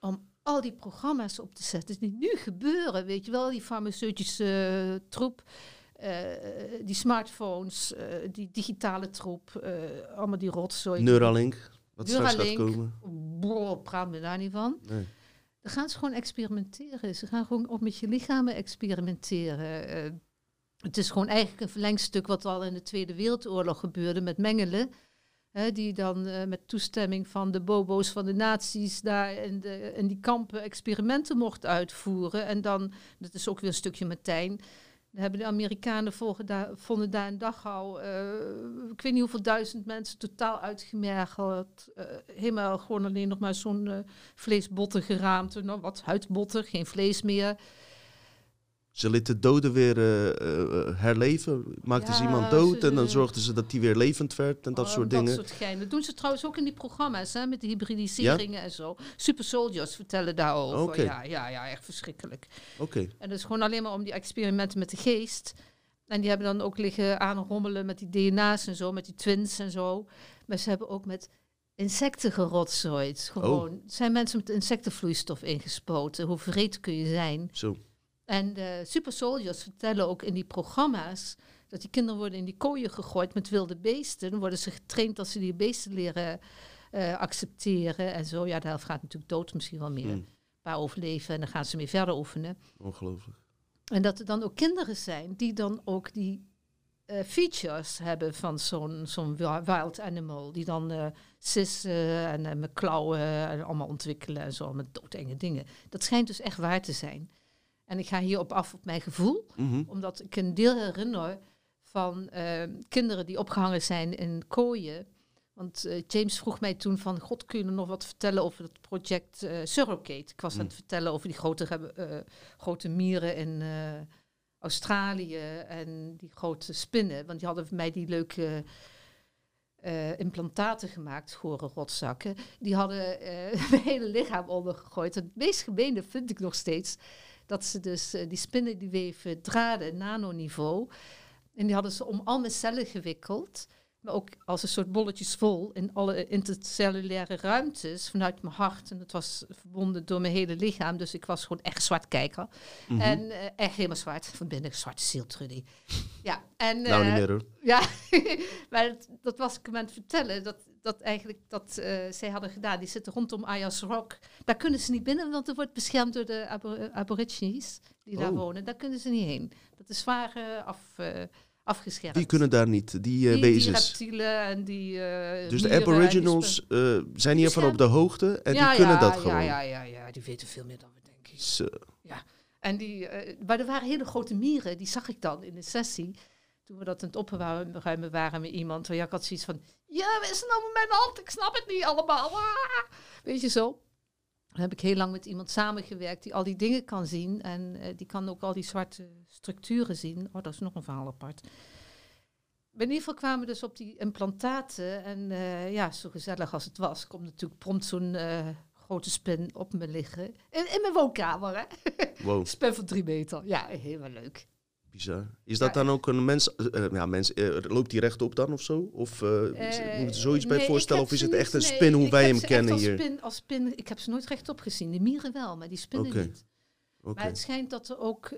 Om al die programma's op te zetten die nu gebeuren, weet je wel, die farmaceutische eh, troep, eh, die smartphones, eh, die digitale troep, eh, allemaal die rotzooi. Neuralink, wat straks gaat Neuralink. komen. Praat me daar niet van. Nee. Dan gaan ze gewoon experimenteren. Ze gaan gewoon ook met je lichamen experimenteren. Het is gewoon eigenlijk een verlengstuk wat al in de Tweede Wereldoorlog gebeurde met Mengelen. Hè, die dan eh, met toestemming van de bobo's van de nazi's daar in, de, die kampen experimenten mocht uitvoeren. En dan, dat is ook weer een stukje Martijn, dan hebben de Amerikanen daar, vonden daar in Dachau, eh, ik weet niet hoeveel duizend mensen totaal uitgemergeld. eh, helemaal gewoon alleen nog maar zo'n vleesbotten geraamd. Nou, wat huidbotten, geen vlees meer. Ze lieten doden weer eh, eh, herleven. Maakten ze iemand dood ze- en dan zorgden ze dat die weer levend werd en dat Oh, soort Dat dingen. soort gein. Dat doen ze trouwens ook in die programma's, hè, met de hybridiseringen en zo. Super Soldiers vertellen daarover. Oké. Ja, ja, ja, echt verschrikkelijk. Oké, En dat is gewoon alleen maar om die experimenten met de geest. En die hebben dan ook liggen aanrommelen met die DNA's en zo, met die twins en zo. Maar ze hebben ook met insecten gerotzooid. Gewoon. Zijn mensen met insectenvloeistof ingespoten? Hoe vreed kun je zijn? zo. En de Super Soldiers vertellen ook in die programma's dat die kinderen worden in die kooien gegooid met wilde beesten. Dan worden ze getraind dat ze die beesten leren eh, accepteren en zo. Ja, de helft gaat natuurlijk dood, misschien wel meer. Mm, Een paar overleven en dan gaan ze mee verder oefenen. ongelooflijk. En dat er dan ook kinderen zijn die dan ook die eh, features hebben van zo'n zo'n wi- wild animal. Die dan eh sissen en met klauwen en allemaal ontwikkelen en zo, met doodenge dingen. Dat schijnt dus echt waar te zijn. En ik ga hierop af op mijn gevoel, Mhm. omdat ik een deel herinner van eh, kinderen die opgehangen zijn in kooien. Want eh, James vroeg mij toen van, god, kun je nog wat vertellen over het project eh Surrogate? Ik was aan Mm. het vertellen over die grote, eh, grote mieren in Australië en die grote spinnen. Want die hadden voor mij die leuke implantaten gemaakt, gore rotzakken. Die hadden mijn hele lichaam ondergegooid. Het meest gemeene vind ik nog steeds dat ze dus eh, die spinnen die weven draden, nanoniveau. En die hadden ze om al mijn cellen gewikkeld. Maar ook als een soort bolletjes vol in alle intercellulaire ruimtes vanuit mijn hart. En dat was verbonden door mijn hele lichaam. Dus ik was gewoon echt zwart kijker. Mhm. En eh, echt helemaal zwart. Van binnen zwarte ziel, Trudy. Ja, en... nou, niet eh, meer hoor. ja, maar dat, dat was ik hem aan het vertellen. Dat, dat eigenlijk dat eh, zij hadden gedaan. Die zitten rondom Ayers Rock. Daar kunnen ze niet binnen, want er wordt beschermd door de abo- aborigines die daar Oh. wonen. Daar kunnen ze niet heen. Dat is zwaar eh, af, afgeschermd. Die kunnen daar niet, die eh, die, die wezens. reptielen en die. eh, dus de die aboriginals eh, zijn hiervan op de hoogte en ja, die kunnen ja, dat ja, gewoon. Ja, ja, ja, die weten veel meer dan we denken. Zo. En die, maar er waren hele grote mieren, die zag ik dan in de sessie. Toen we dat aan het opruimen waren met iemand. waar ik had zoiets van, ja, wat is er nou met mijn hand? Ik snap het niet allemaal. Ah! Weet je zo. Dan heb ik heel lang met iemand samengewerkt die al die dingen kan zien. En eh, die kan ook al die zwarte structuren zien. Oh, dat is nog een verhaal apart. In ieder geval kwamen we dus op die implantaten. En eh, ja, zo gezellig als het was, komt natuurlijk prompt zo'n eh, grote spin op me liggen. In, in mijn woonkamer, hè? Wow, Spin van drie meter. Ja, helemaal leuk. Bizar. Is dat Ja. dan ook een mens, eh, eh, ja, mens eh, loopt die rechtop dan of zo? Of moet je zoiets bij nee, voorstellen? Of is het echt een spin nee, hoe wij hem kennen als hier? Spin, als spin, ik heb ze nooit rechtop gezien. De mieren wel, maar die spinnen niet. Maar het schijnt dat er ook,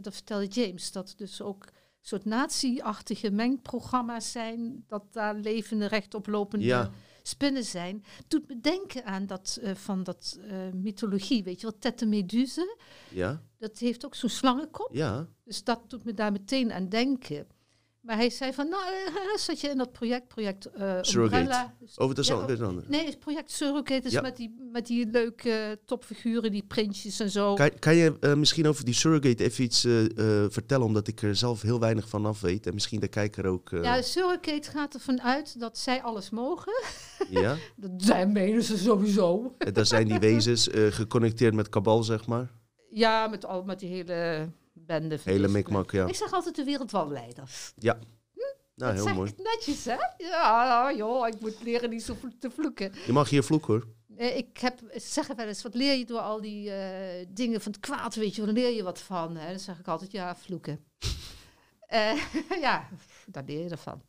dat vertelde James, dat er dus ook soort nazi-achtige mengprogramma's zijn, dat daar levende rechtoplopende Ja. Spinnen zijn. Doet me denken aan dat eh, van dat eh, mythologie, weet je wel, Tette Meduse. Ja, Dat heeft ook zo'n slangenkop. ja. Dus dat doet me daar meteen aan denken. Maar hij zei van, nou, eh, zat je in dat project, project eh Surrogate. Umbrella. Dus- Oh, Ja, weer een ander. Nee, het project Surrogate is Ja. met, die, met die leuke topfiguren, die prinsjes en zo. Kan, kan je eh, misschien over die surrogate even iets vertellen, omdat ik er zelf heel weinig van af weet en misschien de kijker ook. Ja, Surrogate gaat ervan uit dat zij alles mogen. ja? Dat zijn menen ze sowieso. En daar zijn die wezens geconnecteerd met kabal, zeg maar. Ja, met, al, met die hele bende. Hele mikmak, ja. Ik zeg altijd de wereldwalleiders. Ja. Nou, dat heel mooi. netjes, hè? Ja, joh, ik moet leren niet zo te vloeken. Je mag hier vloeken hoor. Eh, ik heb, ze zeggen wel eens, wat leer je door al die eh, dingen van het kwaad, weet je, waar leer je wat van? Hè? Dan zeg ik altijd, ja, vloeken. Eh, ja, daar leer je ervan.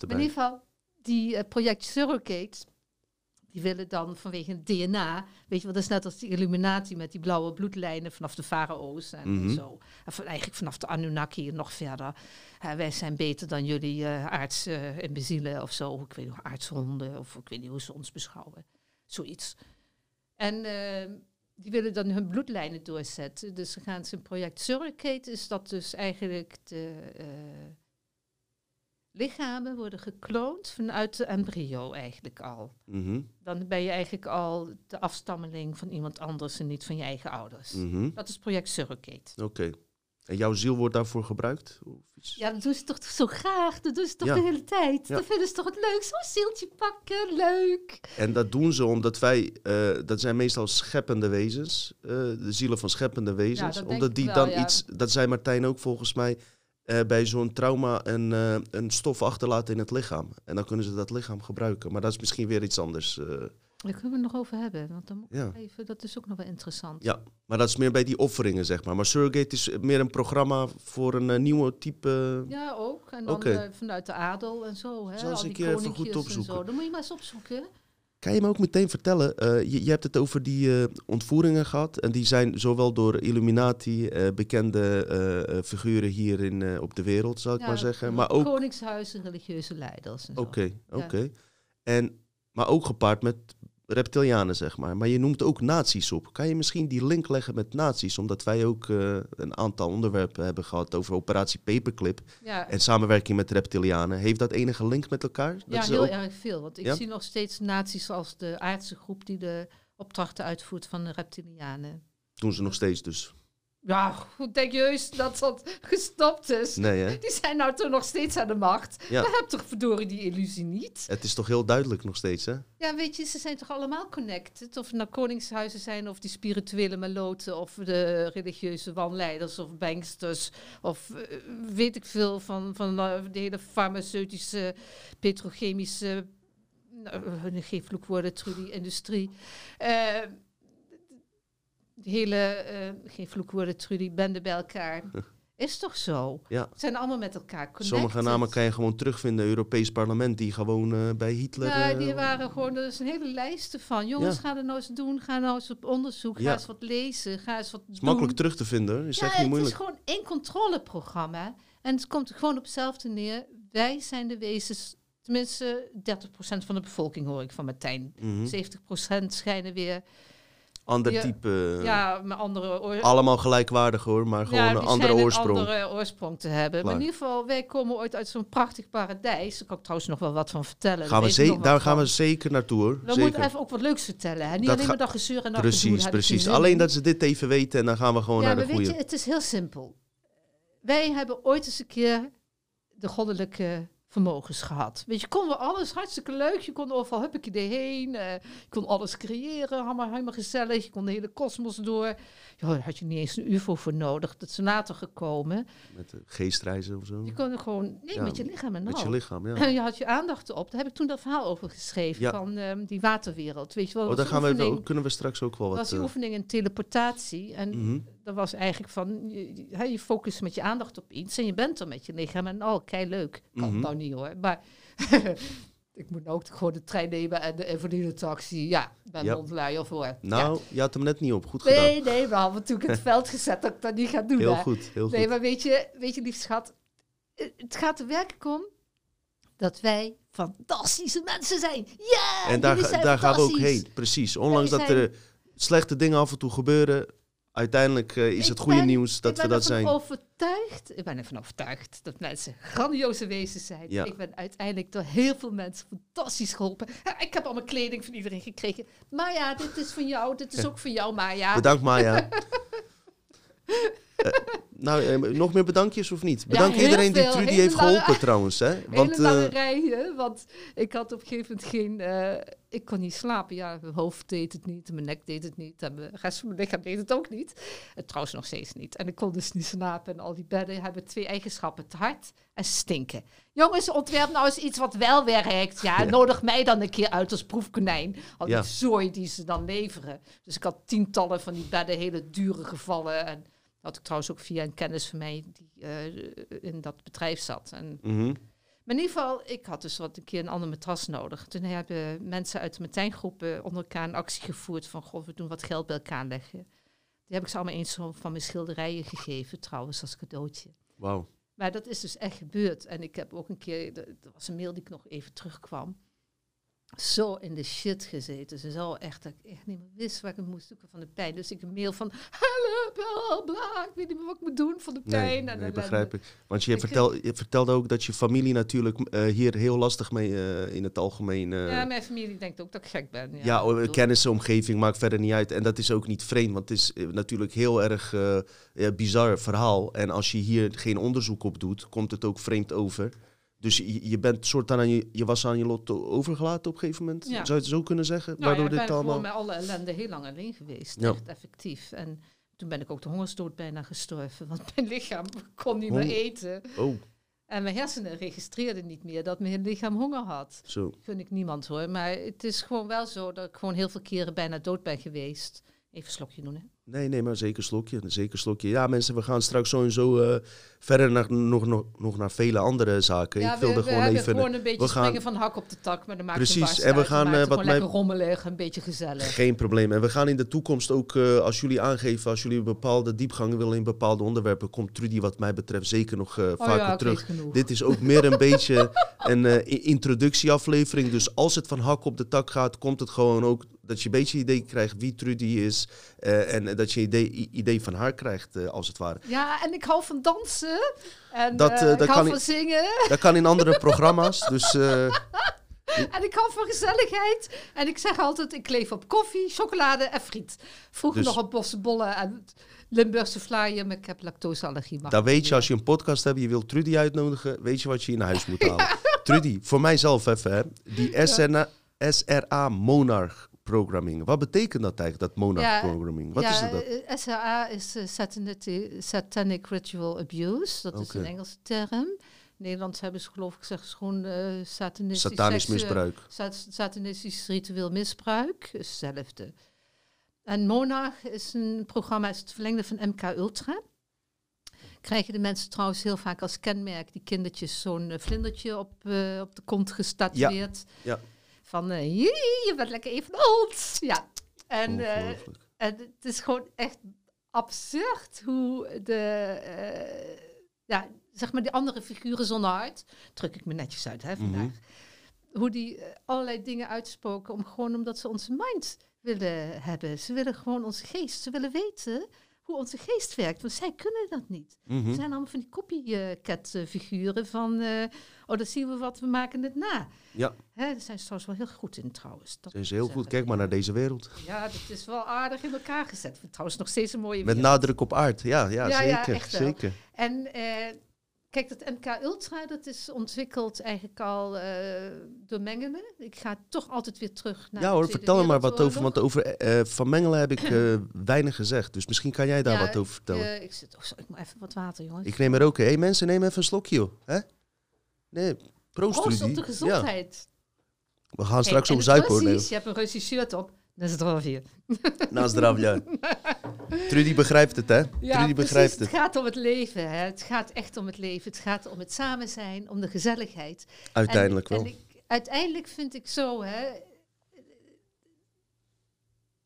In ieder geval, die project Surrogate, die willen dan vanwege het DNA, weet je wel, dat is net als die Illuminati met die blauwe bloedlijnen vanaf de farao's en Mhm. zo. En van, eigenlijk vanaf de Anunnaki en nog verder. Wij zijn beter dan jullie eh aards eh, imbezielen of zo. Ik weet niet, aardshonden of ik weet niet hoe ze ons beschouwen. Zoiets. En eh, die willen dan hun bloedlijnen doorzetten. Dus ze gaan zijn project Surrogate, is dat dus eigenlijk de eh, lichamen worden gekloond vanuit de embryo eigenlijk al. Mhm, Dan ben je eigenlijk al de afstammeling van iemand anders en niet van je eigen ouders. mhm. Dat is project Surrogate. Oké. En jouw ziel wordt daarvoor gebruikt? Of iets? Ja, dat doen ze toch zo graag. Dat doen ze toch Ja. de hele tijd. Ja. Dat vinden ze toch het leuk. Zo'n zieltje pakken, leuk. En dat doen ze omdat wij, eh, dat zijn meestal scheppende wezens, eh, de zielen van scheppende wezens. dat denk omdat ik die wel, dan ja. iets, dat zei Martijn ook volgens mij, eh, bij zo'n trauma een, eh, een stof achterlaten in het lichaam. En dan kunnen ze dat lichaam gebruiken. Maar dat is misschien weer iets anders. eh. Daar kunnen we het nog over hebben. Want dan moet Ja. even, dat is ook nog wel interessant. Ja, maar dat is meer bij die offeringen, zeg maar. Maar Surrogate is meer een programma voor een nieuwe type... Ja, ook. En dan vanuit de adel en zo. Hè? Zal eens een keer even goed opzoeken. Dan moet je maar eens opzoeken. Kan je me ook meteen vertellen, eh, je, je hebt het over die eh, ontvoeringen gehad. En die zijn zowel door Illuminati, eh, bekende figuren hier in, op de wereld, zal ik Ja, maar zeggen. Maar ook, oké, Koningshuizen, religieuze leiders zo. oké. En, maar ook gepaard met reptilianen, zeg maar. Maar je noemt ook nazi's op. Kan je misschien die link leggen met nazi's? Omdat wij ook eh, een aantal onderwerpen hebben gehad over operatie Paperclip. Ja, En samenwerking met reptilianen. Heeft dat enige link met elkaar? Dat ja heel ook- erg veel. Want ik Ja? zie nog steeds nazi's als de aardse groep die de opdrachten uitvoert van de reptilianen. doen ze nog steeds dus. Ja, goed, denk je heus dat dat gestopt is? Nee, hè? Die zijn nou toch nog steeds aan de macht. Ja. We hebben toch verdorie die illusie niet? Het is toch heel duidelijk nog steeds, hè? Ja, weet je, ze zijn toch allemaal connected? Of het nou koningshuizen zijn, of die spirituele meloten, of de religieuze wanleiders, of banksters, of eh, weet ik veel van, van eh, de hele farmaceutische, petrochemische, nou, eh, geen vloekwoorden, Trudy, industrie. Eh, de hele, eh, geen vloekwoorden, Trudy, bende bij elkaar. Is toch zo? Ja. Zijn allemaal met elkaar connected. Sommige namen kan je gewoon terugvinden. Europees parlement die gewoon eh, bij Hitler... Ja, eh, die waren gewoon, er is een hele lijst van. Jongens, Ja. ga er nou eens doen. Ga nou eens op onderzoek. Ga Ja. eens wat lezen. Ga eens wat is doen. makkelijk terug te vinden. Is ja, echt niet het moeilijk. is gewoon één controleprogramma. En het komt gewoon op hetzelfde neer. Wij zijn de wezens, tenminste 30% van de bevolking hoor ik van Martijn. Mhm. 70% schijnen weer, Ander Ja. type. eh, ja, met andere oor- Allemaal gelijkwaardig hoor, maar gewoon ja, een andere oorsprong. Een andere oorsprong te hebben. Maar in ieder geval, wij komen ooit uit zo'n prachtig paradijs. Daar kan ik trouwens nog wel wat van vertellen. Daar Gaan we weet ze- daar van. gaan we zeker naartoe hoor. We zeker. moeten even ook wat leuks vertellen. Hè? Niet Dat alleen ga- maar dat gezeur en dat Precies, precies. Alleen dat ze dit even weten en dan gaan we gewoon ja, naar maar de weet goede. je, het is heel simpel. Wij hebben ooit eens een keer de goddelijke vermogens gehad. Weet je, konden we alles hartstikke leuk. Je kon overal huppakee heen. eh, je kon alles creëren, allemaal helemaal gezellig. Je kon de hele kosmos door. Ja, daar had je niet eens een UFO voor nodig. Dat is later gekomen. Met de geestreizen of zo. Je kon er gewoon, nee, Ja, met je lichaam en Met al. je lichaam, ja. En je had je aandacht op. Daar heb ik toen dat verhaal over geschreven. Ja. Van ehm, die waterwereld. Weet je wel, Oh, dat daar was gaan we, kunnen we straks ook wel was wat... die eh, oefening in teleportatie. En mhm. Dat was eigenlijk van, je, je- focust met je aandacht op iets en je bent er met je lichaam. En oh, kei leuk. Kan Mhm. nou niet hoor. Maar ik moet nou ook gewoon de trein nemen en de, en voor die taxi. Ja, ben Ja. mondluier voor. Nou, je had hem net niet op. Goed ja. gedaan. Nee, nee, toen ik in het veld gezet dat ik dat niet ga doen. Heel hè. goed, heel Nee, goed. maar weet je, weet je, lief schat, het gaat er werkelijk om dat wij fantastische mensen zijn. Ja! En daar, zijn daar gaan we ook heen, precies. Ondanks dat er slechte dingen af en toe gebeuren, uiteindelijk eh, is Ik het goede ben- nieuws dat ik we ben dat ervan zijn. overtuigd, ik ben ervan overtuigd dat mensen grandioze wezens zijn. Ja. Ik ben uiteindelijk door heel veel mensen fantastisch geholpen. Ik heb allemaal kleding van iedereen gekregen. Maar ja, dit is van jou, dit is ook van jou, Maya. Bedankt Maya. Eh, nou, eh, nog meer bedankjes of niet? Bedank heel iedereen die. Trudy heeft lange- geholpen trouwens. Hè? Want, Hele lange eh, rijen, want ik had op een gegeven moment geen... ik kon niet slapen. Ja, mijn hoofd deed het niet, mijn nek deed het niet... en de rest van mijn lichaam deed het ook niet. En trouwens nog steeds niet. En ik kon dus niet slapen. En al die bedden hebben twee eigenschappen. Te hard en stinken. Jongens, ontwerp nou eens iets wat wel werkt. Ja, Ja. nodig mij dan een keer uit als proefkonijn. Al die Ja. zooi die ze dan leveren. Dus ik had tientallen van die bedden, hele dure gevallen... En, had ik trouwens ook via een kennis van mij die eh, in dat bedrijf zat. En mhm. maar in ieder geval, ik had dus wat een keer een ander matras nodig. Toen hebben mensen uit de Martijngroepen onder elkaar een actie gevoerd van... God, we doen wat geld bij elkaar leggen. Die heb ik ze allemaal eens van mijn schilderijen gegeven, trouwens, als cadeautje. Wauw. Maar dat is dus echt gebeurd. En ik heb ook een keer, er er was een mail die ik nog even terugkwam. Zo in de shit gezeten. Ze zo echt dat ik echt niet meer wist waar ik het moest zoeken van de pijn. Dus ik een mail van, help, bla, bla, ik weet niet meer wat ik moet doen van de pijn. Nee, begrijp ik. Want je, Ik- vertel, je vertelde ook dat je familie natuurlijk eh, hier heel lastig mee eh, in het algemeen... eh, Ja, mijn familie denkt ook dat ik gek ben. Ja, Ja, oh, kennisomgeving maakt verder niet uit. En dat is ook niet vreemd, want het is natuurlijk heel erg bizar verhaal. En als je hier geen onderzoek op doet, komt het ook vreemd over. Dus je, je bent soort aan je, je was aan je lot overgelaten op een gegeven moment. Ja. Zou je het zo kunnen zeggen? Nou Waardoor ja, ik dit ben allemaal. gewoon met alle ellende heel lang alleen geweest. Ja. Echt effectief. En toen ben ik ook de hongersdood bijna gestorven. Want mijn lichaam kon niet Hong- meer eten. Oh, En mijn hersenen registreerden niet meer dat mijn lichaam honger had. zo. Gun ik niemand hoor. Maar het is gewoon wel zo dat ik gewoon heel veel keren bijna dood ben geweest. Even een slokje doen hè. Nee, nee, maar zeker slokje. Zeker slokje. Ja, mensen, we gaan straks sowieso eh verder naar, nog, nog, nog naar vele andere zaken. ja, ik wilde we, we gewoon hebben even. gewoon een beetje we gaan- springen van hak op de tak. Maar dat maakt Precies, en we uit. gaan, eh, het wat gewoon mij- lekker rommelig, een beetje gezellig. Geen probleem. En we gaan in de toekomst ook, eh, als jullie aangeven, als jullie bepaalde diepgang willen in bepaalde onderwerpen, komt Trudy wat mij betreft zeker nog eh, Oh vaker ja, terug. Dit is ook meer een beetje een eh, introductieaflevering. Dus als het van hak op de tak gaat, komt het gewoon ook dat je een beetje idee krijgt wie Trudy is. eh, en dat je een idee, idee van haar krijgt, eh, als het ware. Ja, en ik hou van dansen. En Dat, eh, ik hou kan van zingen. Dat kan in andere programma's. Dus En ik hou van gezelligheid. En ik zeg altijd, ik leef op koffie, chocolade en friet. Vroeger Dus- nog op bossenbollen en Limburgse vlaaien, maar ik heb lactoseallergie. dan weet je, als je een podcast hebt, je wilt Trudy uitnodigen, weet je wat je in huis moet halen. Trudy, voor mijzelf even, hè. die SNA, SRA Monarch Programming. Wat betekent dat eigenlijk, dat Monarch Ja, Programming? Wat is dat? eh, SRA is eh, satanic, Ritual Abuse. Dat is een Engelse term. In Nederland hebben ze geloof ik gezegd gewoon eh satanistisch, Satanisch seksueel- misbruik. Sat- satanistisch ritueel misbruik. is hetzelfde. En Monarch is een programma, is het verlengde van MK Ultra. Krijgen de mensen trouwens heel vaak als kenmerk die kindertjes zo'n eh, vlindertje op, eh, op de kont gestatueerd. Ja. Van, "Jee, je bent lekker even oud. Ja. En, en het is gewoon echt absurd hoe de, eh, ja, zeg maar die andere figuren zonder hart, druk ik me netjes uit hè, vandaag, hoe die allerlei dingen uitspoken om gewoon omdat ze onze mind willen hebben. Ze willen gewoon onze geest, ze willen weten hoe onze geest werkt, want zij kunnen dat niet. Ze zijn allemaal van die copycat eh, figuren van, eh, oh, dat zien we wat, we maken het na. Ja, Hè, daar zijn ze trouwens wel heel goed in trouwens. Dat zijn ze heel goed. Kijk maar naar deze wereld. Ja, dat is wel aardig in elkaar gezet. Trouwens nog steeds een mooie Met wereld. nadruk op aard. Ja, ja, Ja, ja, zeker. echt zeker. En eh, kijk, dat MK Ultra, dat is ontwikkeld eigenlijk al eh, door Mengelen. Ik ga toch altijd weer terug naar Ja hoor, vertel er maar wat over. Want over eh, Van Mengelen heb ik eh, weinig gezegd. Dus misschien kan jij daar Ja, wat over vertellen. Eh, ik, zit, oh, zo, ik moet even wat water, jongens. ik neem er ook. Hé hey, mensen, neem even een slokje joh. Hè? Nee, proost Proost op de Ja, gezondheid. we gaan straks Kijk, op zuipen hoor. Russisch, je hebt een Russisch shirt op. Dat is hier. Na zdravja. Trudy begrijpt het hè? Ja, Trudy precies. begrijpt Het het. gaat om het leven. Hè. Het gaat echt om het leven. Het gaat om het samen zijn, om de gezelligheid. Uiteindelijk en, wel. En ik, uiteindelijk vind ik zo, hè.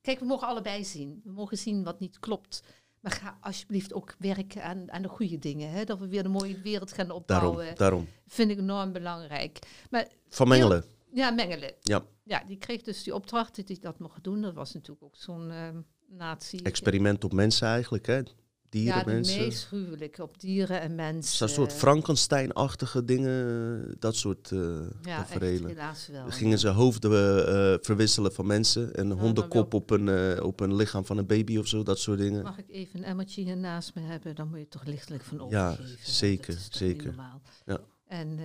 Kijk, we mogen allebei zien. We mogen zien wat niet klopt. Maar ga alsjeblieft ook werken aan, aan de goede dingen. Hè? Dat we weer een mooie wereld gaan opbouwen. Daarom, daarom. Vind ik enorm belangrijk. Maar Van Mengelen. ja, Mengelen. Ja. Ja, die kreeg dus die opdracht dat hij dat mocht doen. Dat was natuurlijk ook zo'n ehm Experiment op mensen eigenlijk hè? dieren, ja, de mensen. meest gruwelijk op dieren en mensen. Zo'n soort Frankenstein-achtige dingen, dat soort uh, ja, helaas wel. Dan gingen ze hoofden uh, verwisselen van mensen. En een ja, hondenkop op een, uh, op een lichaam van een baby of zo, dat soort dingen. Mag ik even een emmertje hier naast me hebben? Dan moet je toch lichtelijk van Ja, overgeven. zeker, zeker. Ja. En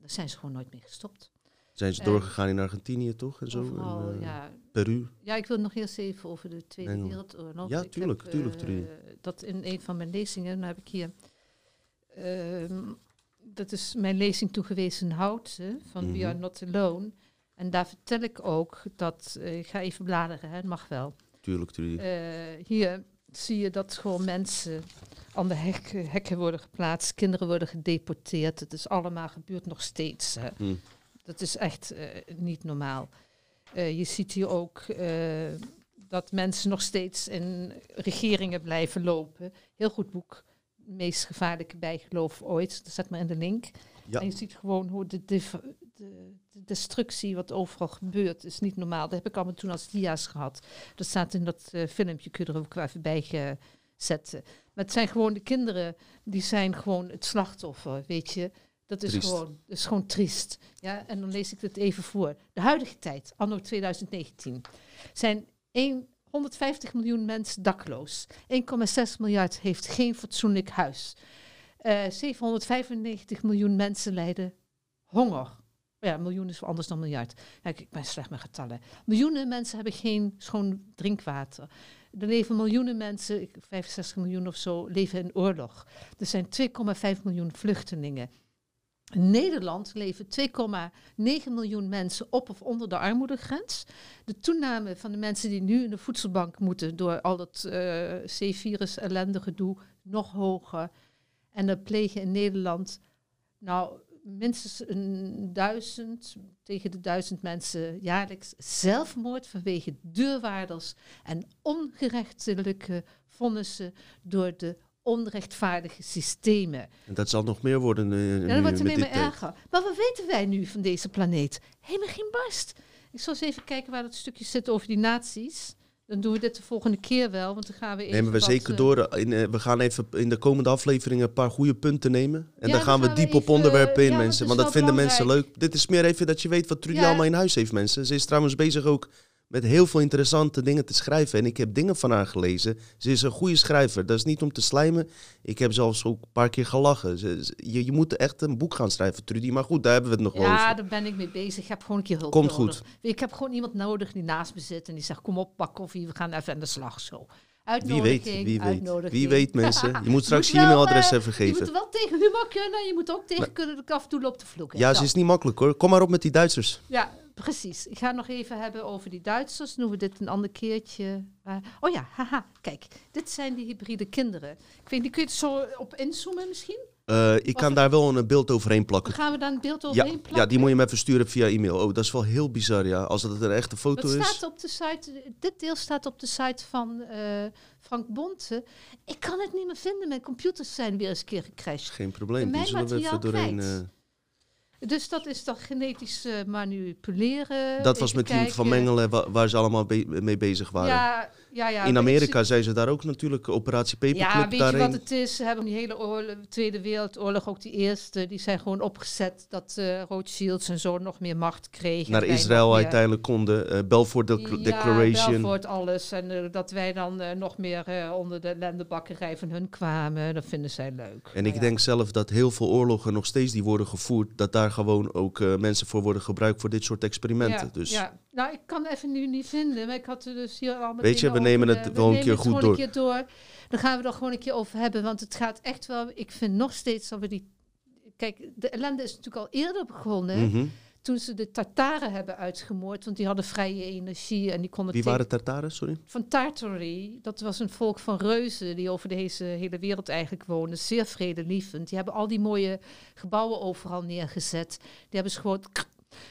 daar zijn ze gewoon nooit mee gestopt. Zijn ze doorgegaan in Argentinië toch? En zo? Overal, en, ja. Peru? Ja, ik wil nog eerst even over de Tweede Engel. Wereldoorlog. Ja, tuurlijk, heb, tuurlijk, uh, tuurlijk. Dat in een van mijn lezingen, dan heb ik hier... Uh, dat is mijn lezing toegewezen Houten van Mhm. We Are Not Alone. En daar vertel ik ook dat... Uh, ik ga even bladeren, hè, het mag wel. Tuurlijk, tuurlijk. Uh, hier zie je dat gewoon mensen aan de hek, hekken worden geplaatst. Kinderen worden gedeporteerd. Het is allemaal gebeurt nog steeds. Hè. Hm. Dat is echt uh, niet normaal. Uh, je ziet hier ook uh, dat mensen nog steeds in regeringen blijven lopen. Heel goed boek. Meest gevaarlijke bijgeloof ooit. Dat zet maar in de link. Ja. En je ziet gewoon hoe de, de, de, de, destructie wat overal gebeurt, is niet normaal. Dat heb ik allemaal toen als dia's gehad. Dat staat in dat uh, filmpje, kun je er ook even bij zetten. Maar het zijn gewoon de kinderen, die zijn gewoon het slachtoffer, weet je. Dat is, Triest. gewoon, dat is gewoon triest. Ja, en dan lees ik het even voor. De huidige tijd, anno 2019, zijn 1, 150 miljoen mensen dakloos. 1,6 miljard heeft geen fatsoenlijk huis. Uh, 795 miljoen mensen lijden honger. Ja, miljoen is anders dan miljard. Kijk, ik ben slecht met getallen. Miljoenen mensen hebben geen schoon drinkwater. Er leven miljoenen mensen, 65 miljoen of zo, leven in oorlog. Er zijn 2,5 miljoen vluchtelingen. In Nederland leven 2,9 miljoen mensen op of onder de armoedegrens. De toename van de mensen die nu in de voedselbank moeten door al dat uh, C-virus ellende gedoe nog hoger. En er plegen in Nederland nou minstens een duizend tegen de duizend mensen jaarlijks zelfmoord vanwege deurwaarders en ongerechtelijke vonnissen door de onrechtvaardige systemen. En dat zal nog meer worden. Uh, ja, dat wordt alleen maar uh, erger. Maar wat weten wij nu van deze planeet? Helemaal geen barst. Ik zal eens even kijken waar dat stukje zit over die naties. Dan doen we dit de volgende keer wel, want dan gaan we even Nemen we zeker door. In, uh, we gaan even in de komende afleveringen een paar goede punten nemen. En Ja, dan gaan we dan gaan we diep op onderwerpen in, ja, want mensen. Want dat vinden mensen leuk. Dit is meer even dat je weet wat Trudy Ja. allemaal in huis heeft, mensen. Ze is trouwens bezig ook met heel veel interessante dingen te schrijven. En ik heb dingen van haar gelezen. Ze is een goede schrijver. Dat is niet om te slijmen. Ik heb zelfs ook een paar keer gelachen. Ze- je, je moet echt een boek gaan schrijven, Trudy. Maar goed, daar hebben we het nog Ja, over. daar ben ik mee bezig. Ik heb gewoon een keer hulp Komt nodig. goed. Ik heb gewoon iemand nodig die naast me zit en die zegt: Kom op, pak koffie, we gaan even aan de slag. Zo. Wie weet, wie weet. uitnodiging. Wie weet, mensen. Je moet straks je e-mailadres eh, even Je moet geven. wel tegen humor kunnen, je moet ook tegen kunnen dat ik af en toe loop te vloeken. Ja, ze is niet makkelijk hoor. Kom maar op met die Duitsers. Ja, precies. Ik ga nog even hebben over die Duitsers. Doen we dit een ander keertje. Oh ja, haha. Kijk, dit zijn die hybride kinderen. Ik weet niet, kun je het zo op inzoomen misschien? Eh, ik kan daar wel een beeld overheen plakken. Dan gaan we daar een beeld Ja, overheen plakken. ja, die moet je me even sturen via e-mail. Oh, dat is wel heel bizar, ja. Als dat een echte foto Dat is. staat op de site, dit deel staat op de site van eh, Frank Bonte. Ik kan het niet meer vinden. Mijn computers zijn weer eens een keer gecrashed. Geen probleem. En Die mijn zullen we even doorheen. eh, Dus dat is dan genetisch manipuleren. dat was met die van Mengelen wa- waar ze allemaal be- mee bezig waren. Ja, ja, ja. In Amerika zijn ze daar ook natuurlijk Operatie Ja, Paperclip weet je wat het is? Ze hebben die hele oorlog, Tweede Wereldoorlog, ook die eerste, die zijn gewoon opgezet dat eh Rothschilds en zo nog meer macht kregen. Naar Israël uiteindelijk konden. eh Balfour Dec- Declaration. Ja, Belfort, alles. En eh, dat wij dan nog meer onder de lendebakkerij van hun kwamen, dat vinden zij leuk. En ik ja. denk zelf dat heel veel oorlogen nog steeds die worden gevoerd, dat daar gewoon ook mensen voor worden gebruikt voor dit soort experimenten. Ja, dus ja. Nou, ik kan even nu niet vinden, maar ik had er dus hier al Weet je, we nemen het eh, wel een keer goed door. Een keer door. Dan gaan we er gewoon een keer over hebben, want het gaat echt wel. Ik vind nog steeds dat we die. Kijk, de ellende is natuurlijk al eerder begonnen. Mhm. Toen ze de Tartaren hebben uitgemoord, want die hadden vrije energie en die konden Wie waren Tartaren, sorry? van Tartary. Dat was een volk van reuzen die over deze hele wereld eigenlijk woonden. Zeer vredelievend. Die hebben al die mooie gebouwen overal neergezet. Die hebben ze gewoon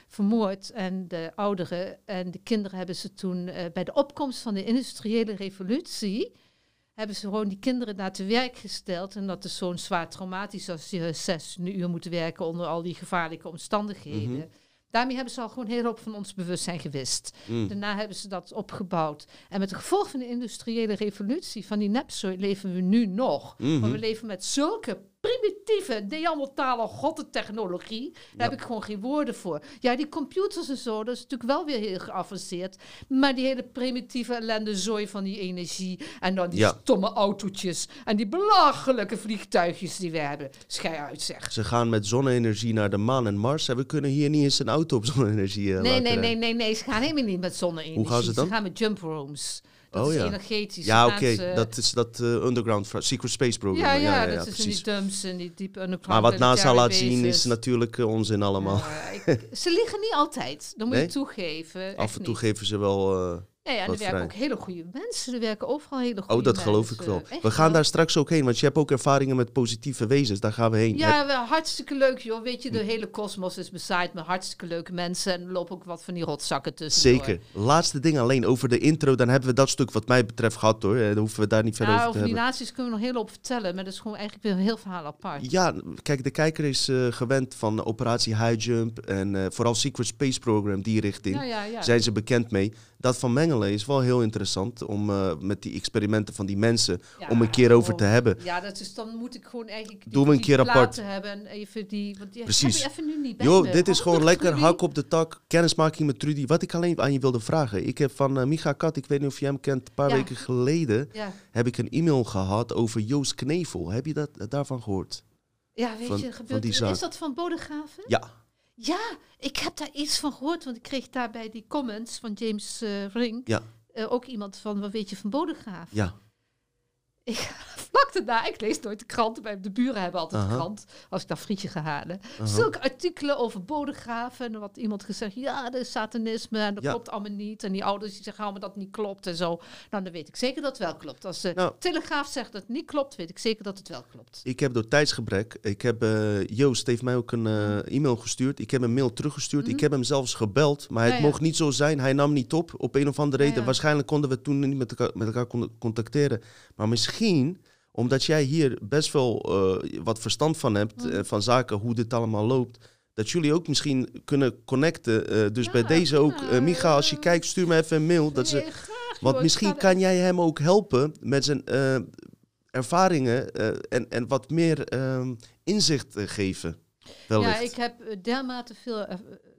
vermoord. En de ouderen en de kinderen hebben ze toen eh, bij de opkomst van de industriële revolutie hebben ze gewoon die kinderen naar te werk gesteld. En dat is zo'n zwaar traumatisch als je zes uur moet werken onder al die gevaarlijke omstandigheden. Mhm. Daarmee hebben ze al gewoon heel hoop van ons bewustzijn gewist. Mm. Daarna hebben ze dat opgebouwd. En met de gevolg van de industriële revolutie, van die nepzooi, leven we nu nog. Mhm. Maar we leven met zulke primitieve, neandertale gottentechnologie. Daar heb ik gewoon geen woorden voor. Ja, die computers en zo, dat is natuurlijk wel weer heel geavanceerd. Maar die hele primitieve ellende zooi van die energie. En dan die stomme autootjes. En die belachelijke vliegtuigjes die we hebben. Schij uit, zeg. Ze gaan met zonne-energie naar de maan en Mars. En we kunnen hier niet eens een auto op zonne-energie eh, Nee, nee, nee, nee, nee. Ze gaan helemaal niet met zonne-energie. Hoe gaan ze dan? Ze gaan met jump rooms. Dat Oh, is ja. energetisch. Ja, Dan oké. ze- Dat is dat eh, Underground Secret Space Program. Ja, ja, dat is in precies. die dumps en die diepe underground Maar wat NASA laat zien is natuurlijk eh, onzin allemaal. Ja, ik- ze liggen niet altijd, dat moet Nee? je toegeven. Af en toe niet. geven ze wel... Ja, ja, en er werken ook hele goede mensen. Er werken overal hele goede oh, dat mensen. geloof ik wel. Echt We gaan wel. daar straks ook heen, want je hebt ook ervaringen met positieve wezens. Daar gaan we heen. Ja, wel hartstikke leuk, joh. Weet je, de Hm. hele kosmos is bezaaid met hartstikke leuke mensen. En er lopen ook wat van die rotzakken tussen. Zeker. Laatste ding alleen over de intro. Dan hebben we dat stuk wat mij betreft gehad hoor. Eh, Dan hoeven we daar niet verder Ja, over te over die hebben. naties kunnen we nog heel op vertellen. Maar dat is gewoon eigenlijk weer een heel verhaal apart. Ja, kijk, de kijker is eh, gewend van Operatie High Jump en eh, vooral Secret Space Program, die richting. Ja, ja, ja. Zijn ze bekend mee? Dat van Mengelen is wel heel interessant om eh, met die experimenten van die mensen Ja, om een keer over oh. te hebben. Ja, dat is, dan moet ik gewoon eigenlijk die, Doen we een die keer apart. hebben en even die... Want die Precies. heb je even nu niet bij Jo, dit is Oh, gewoon lekker Trudy? hak op de tak, kennismaking met Trudy. Wat ik alleen aan je wilde vragen. Ik heb van eh, Micha Kat, ik weet niet of je hem kent, een paar Ja. weken geleden Ja. heb ik een e-mail gehad over Joost Knevel. Heb je dat eh, daarvan gehoord? Ja, weet Van- je, gebeurt, die zaak. is dat van Bodegraven? Ja. Ja, ik heb daar iets van gehoord, want ik kreeg daar bij die comments van James eh Ring Ja. eh, ook iemand van, wat weet je van Bodegraven? Ja. Ik, vlak daarna, ik lees nooit de kranten, bij de buren hebben altijd de krant, als ik daar frietje ga halen. Zulke artikelen over bodegraven en wat iemand gezegd, ja, dat is satanisme en dat Ja. klopt allemaal niet. En die ouders die zeggen allemaal dat het niet klopt en zo. Nou, dan weet ik zeker dat het wel klopt. Als de Nou. Telegraaf zegt dat het niet klopt, weet ik zeker dat het wel klopt. Ik heb door tijdsgebrek, ik heb, eh, Joost heeft mij ook een eh, e-mail gestuurd. Ik heb een mail teruggestuurd. Mhm. Ik heb hem zelfs gebeld, maar het Ja, ja. mocht niet zo zijn. Hij nam niet op, op een of andere Ja, reden. ja. Waarschijnlijk konden we toen niet met elkaar, met elkaar con- contacteren. Maar misschien, omdat jij hier best wel eh, wat verstand van hebt, Mhm. eh, van zaken, hoe dit allemaal loopt... Dat jullie ook misschien kunnen connecten. Eh, dus Ja, bij deze ook, Micha, als je eh, kijk, stuur me even een mail. Dat ze, want misschien kan jij hem ook helpen met zijn ervaringen en, en wat meer ehm, inzicht geven. Wellicht. Ja, ik heb dermate veel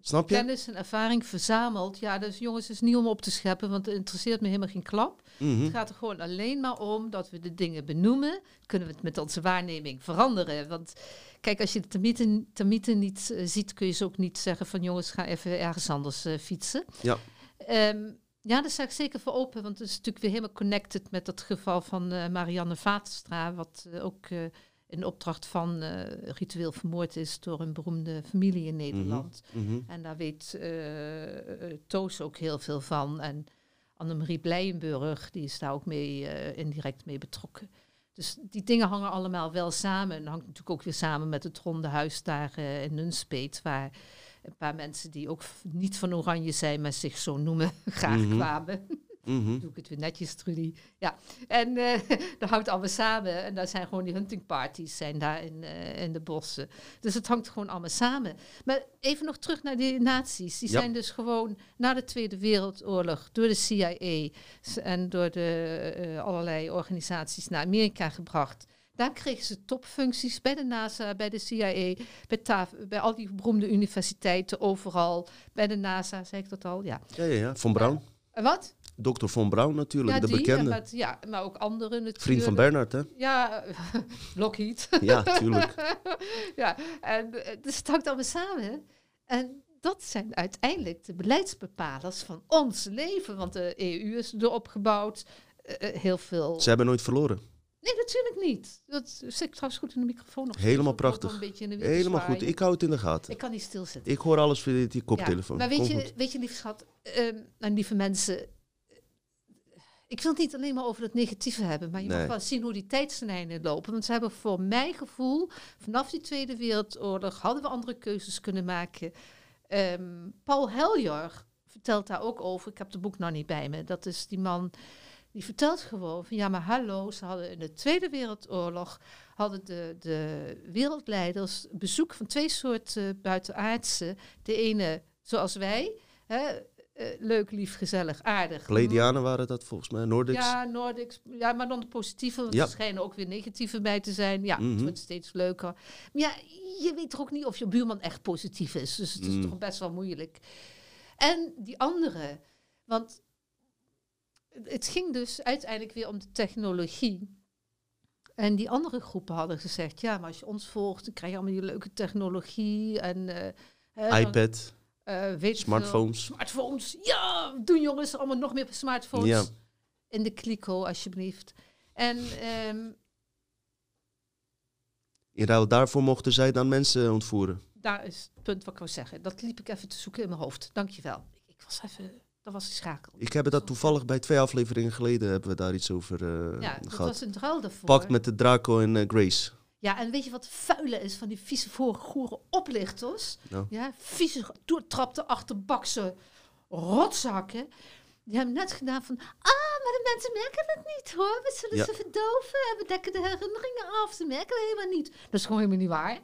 Snap je? kennis en ervaring verzameld. Ja, dus jongens, het is niet om op te scheppen, want het interesseert me helemaal geen klap. Mhm. Het gaat er gewoon alleen maar om dat we de dingen benoemen. Kunnen we het met onze waarneming veranderen? Want kijk, als je de termieten, termieten niet eh, ziet, kun je ze ook niet zeggen van jongens, ga even ergens anders eh, fietsen. Ja. Ehm, ja, daar sta ik zeker voor open, want het is natuurlijk weer helemaal connected met dat geval van eh, Marianne Vaatstra, wat ook in opdracht van eh, ritueel vermoord is door een beroemde familie in Nederland. Mhm. En daar weet eh, eh, Toos ook heel veel van. En Annemarie Blijenburg, die is daar ook mee, indirect mee betrokken. Dus die dingen hangen allemaal wel samen. En hangt natuurlijk ook weer samen met het ronde huis daar in Nunspeet, waar een paar mensen die ook niet van Oranje zijn, maar zich zo noemen, graag Mhm. kwamen. Mhm. Doe ik het weer netjes, Trudy. Ja, en eh dat hangt allemaal samen. En daar zijn gewoon die huntingparties zijn daar in, eh, in de bossen. Dus het hangt gewoon allemaal samen. Maar even nog terug naar die naties. Die Ja. zijn dus gewoon na de Tweede Wereldoorlog door de CIA en door de eh, allerlei organisaties naar Amerika gebracht. Daar kregen ze topfuncties bij de NASA, bij de CIA, bij, TAF, bij al die beroemde universiteiten, overal. Bij de NASA, zei ik dat al? Ja. Ja, ja, ja. Von Braun. Wat? Dr. Von Braun natuurlijk, ja, de die, bekende. ja, maar ook anderen natuurlijk. Vriend van Bernard, hè? Ja, Lockheed. Ja, tuurlijk. ja, en eh, dus het hangt allemaal samen. En dat zijn uiteindelijk de beleidsbepalers van ons leven. Want de EU is erop gebouwd. eh, eh, heel veel... Ze hebben nooit verloren. Nee, natuurlijk niet. Dat zit trouwens goed in de microfoon. Nog Helemaal prachtig. Een beetje in de wind te Helemaal goed. Ik hou het in de gaten. Ik kan niet stilzitten. Ik hoor alles via die koptelefoon. Ja, maar weet je, goed. weet je, lieve schat, ehm, en lieve mensen. Ik wil het niet alleen maar over het negatieve hebben, maar je Nee. mag wel zien hoe die tijdslijnen lopen. Want ze hebben voor mijn gevoel, vanaf die Tweede Wereldoorlog, hadden we andere keuzes kunnen maken. Ehm, Paul Heljar vertelt daar ook over. Ik heb het boek nog niet bij me. Dat is die man die vertelt gewoon van ja, maar hallo, ze hadden in de Tweede Wereldoorlog hadden de, de wereldleiders bezoek van twee soorten buitenaardse. De ene zoals wij. Hè? Uh, leuk, lief, gezellig, aardig. Pleiadianen waren dat volgens mij, Nordics. Ja, Nordics. Ja, maar dan de positieve, want Ja. er schijnen ook weer negatieve bij te zijn. Ja, Mhm. het wordt steeds leuker. Maar ja, je weet toch ook niet of je buurman echt positief is. Dus het is Mm. toch best wel moeilijk. En die andere, want het ging dus uiteindelijk weer om de technologie. En die andere groepen hadden gezegd, ja, maar als je ons volgt, dan krijg je allemaal die leuke technologie en eh, dan, iPad, eh, weet veel. smartphones. Smartphones, ja, doen jongens allemaal nog meer smartphones. Ja. In de kliko, alsjeblieft. En ehm, In ruil daarvoor mochten zij dan mensen ontvoeren. daar is het punt wat ik wou zeggen. Dat liep ik even te zoeken in mijn hoofd. Dankjewel. Ik, ik was even, dat was de schakel. Ik heb dat toevallig bij twee afleveringen geleden hebben we daar iets over eh, Ja, dat gehad. was een ruil daarvoor. Pakt met de Draco en eh, Grace. Ja, en weet je wat het vuile is van die vieze voorgoeren oplichters? Nou. Ja, vieze, doortrapte achterbakse rotzakken. Die hebben net gedaan van, ah, maar de mensen merken dat niet hoor. We zullen Ja. ze verdoven, we dekken de herinneringen af. Ze merken het helemaal niet. Dat is gewoon helemaal niet waar.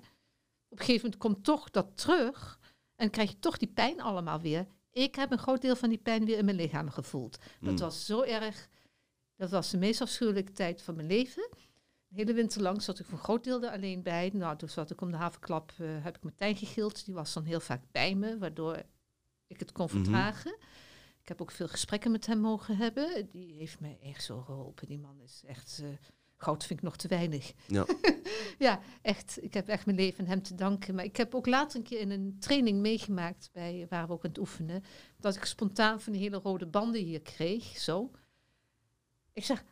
Op een gegeven moment komt toch dat terug en krijg je toch die pijn allemaal weer. Ik heb een groot deel van die pijn weer in mijn lichaam gevoeld. Dat Mm. was zo erg. Dat was de meest afschuwelijke tijd van mijn leven. Hele winter lang zat ik voor een groot deel er alleen bij. Nou, toen zat ik om de havenklap, eh, heb ik Martijn gegild. Die was dan heel vaak bij me, waardoor ik het kon Mhm. vertragen. Ik heb ook veel gesprekken met hem mogen hebben. Die heeft mij echt zo geholpen. Die man is echt... eh, goud vind ik nog te weinig. Ja. ja, echt. Ik heb echt mijn leven aan hem te danken. Maar ik heb ook later een keer in een training meegemaakt... Bij, waar we ook aan het oefenen... dat ik spontaan van die hele rode banden hier kreeg. Zo. Ik zeg...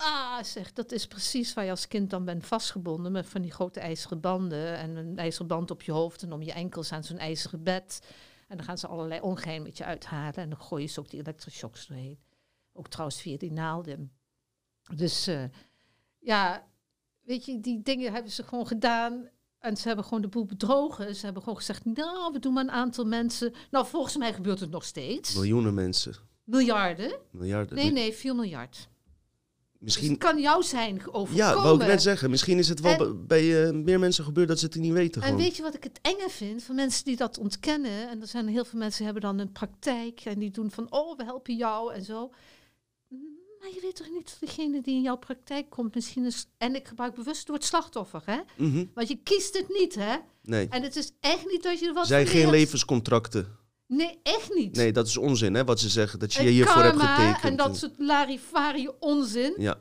Ah, zeg, dat is precies waar je als kind dan bent vastgebonden met van die grote ijzeren banden en een ijzeren band op je hoofd en om je enkels aan zo'n ijzeren bed. En dan gaan ze allerlei ongein met je uithalen en dan gooien ze ook die elektroshocks doorheen. Ook trouwens via die naalden. Dus eh, ja, weet je, die dingen hebben ze gewoon gedaan. En ze hebben gewoon de boel bedrogen. Ze hebben gewoon gezegd, nou, we doen maar een aantal mensen. Nou, volgens mij gebeurt het nog steeds. Miljoenen mensen. Miljarden? Miljarden. Nee, nee, 4 miljard. Dus Misschien, het kan jou zijn overkomen. ja, wou ik net zeggen. Misschien is het wel En- bij- eh, meer mensen gebeurd dat ze het niet weten. En Gewoon. weet je wat ik het enge vind van mensen die dat ontkennen? En er zijn heel veel mensen die hebben dan een praktijk en die doen van, oh, we helpen jou en zo. Maar je weet toch niet dat degene die in jouw praktijk komt misschien is... En ik gebruik bewust het woord slachtoffer, hè? Mhm. Want je kiest het niet, hè? Nee. En het is echt niet dat je er wat zijn geen levenscontracten. Nee, echt niet. Nee, dat is onzin, hè, wat ze zeggen. Dat je En hiervoor hebt getekend. En dat soort larifari onzin. Ja,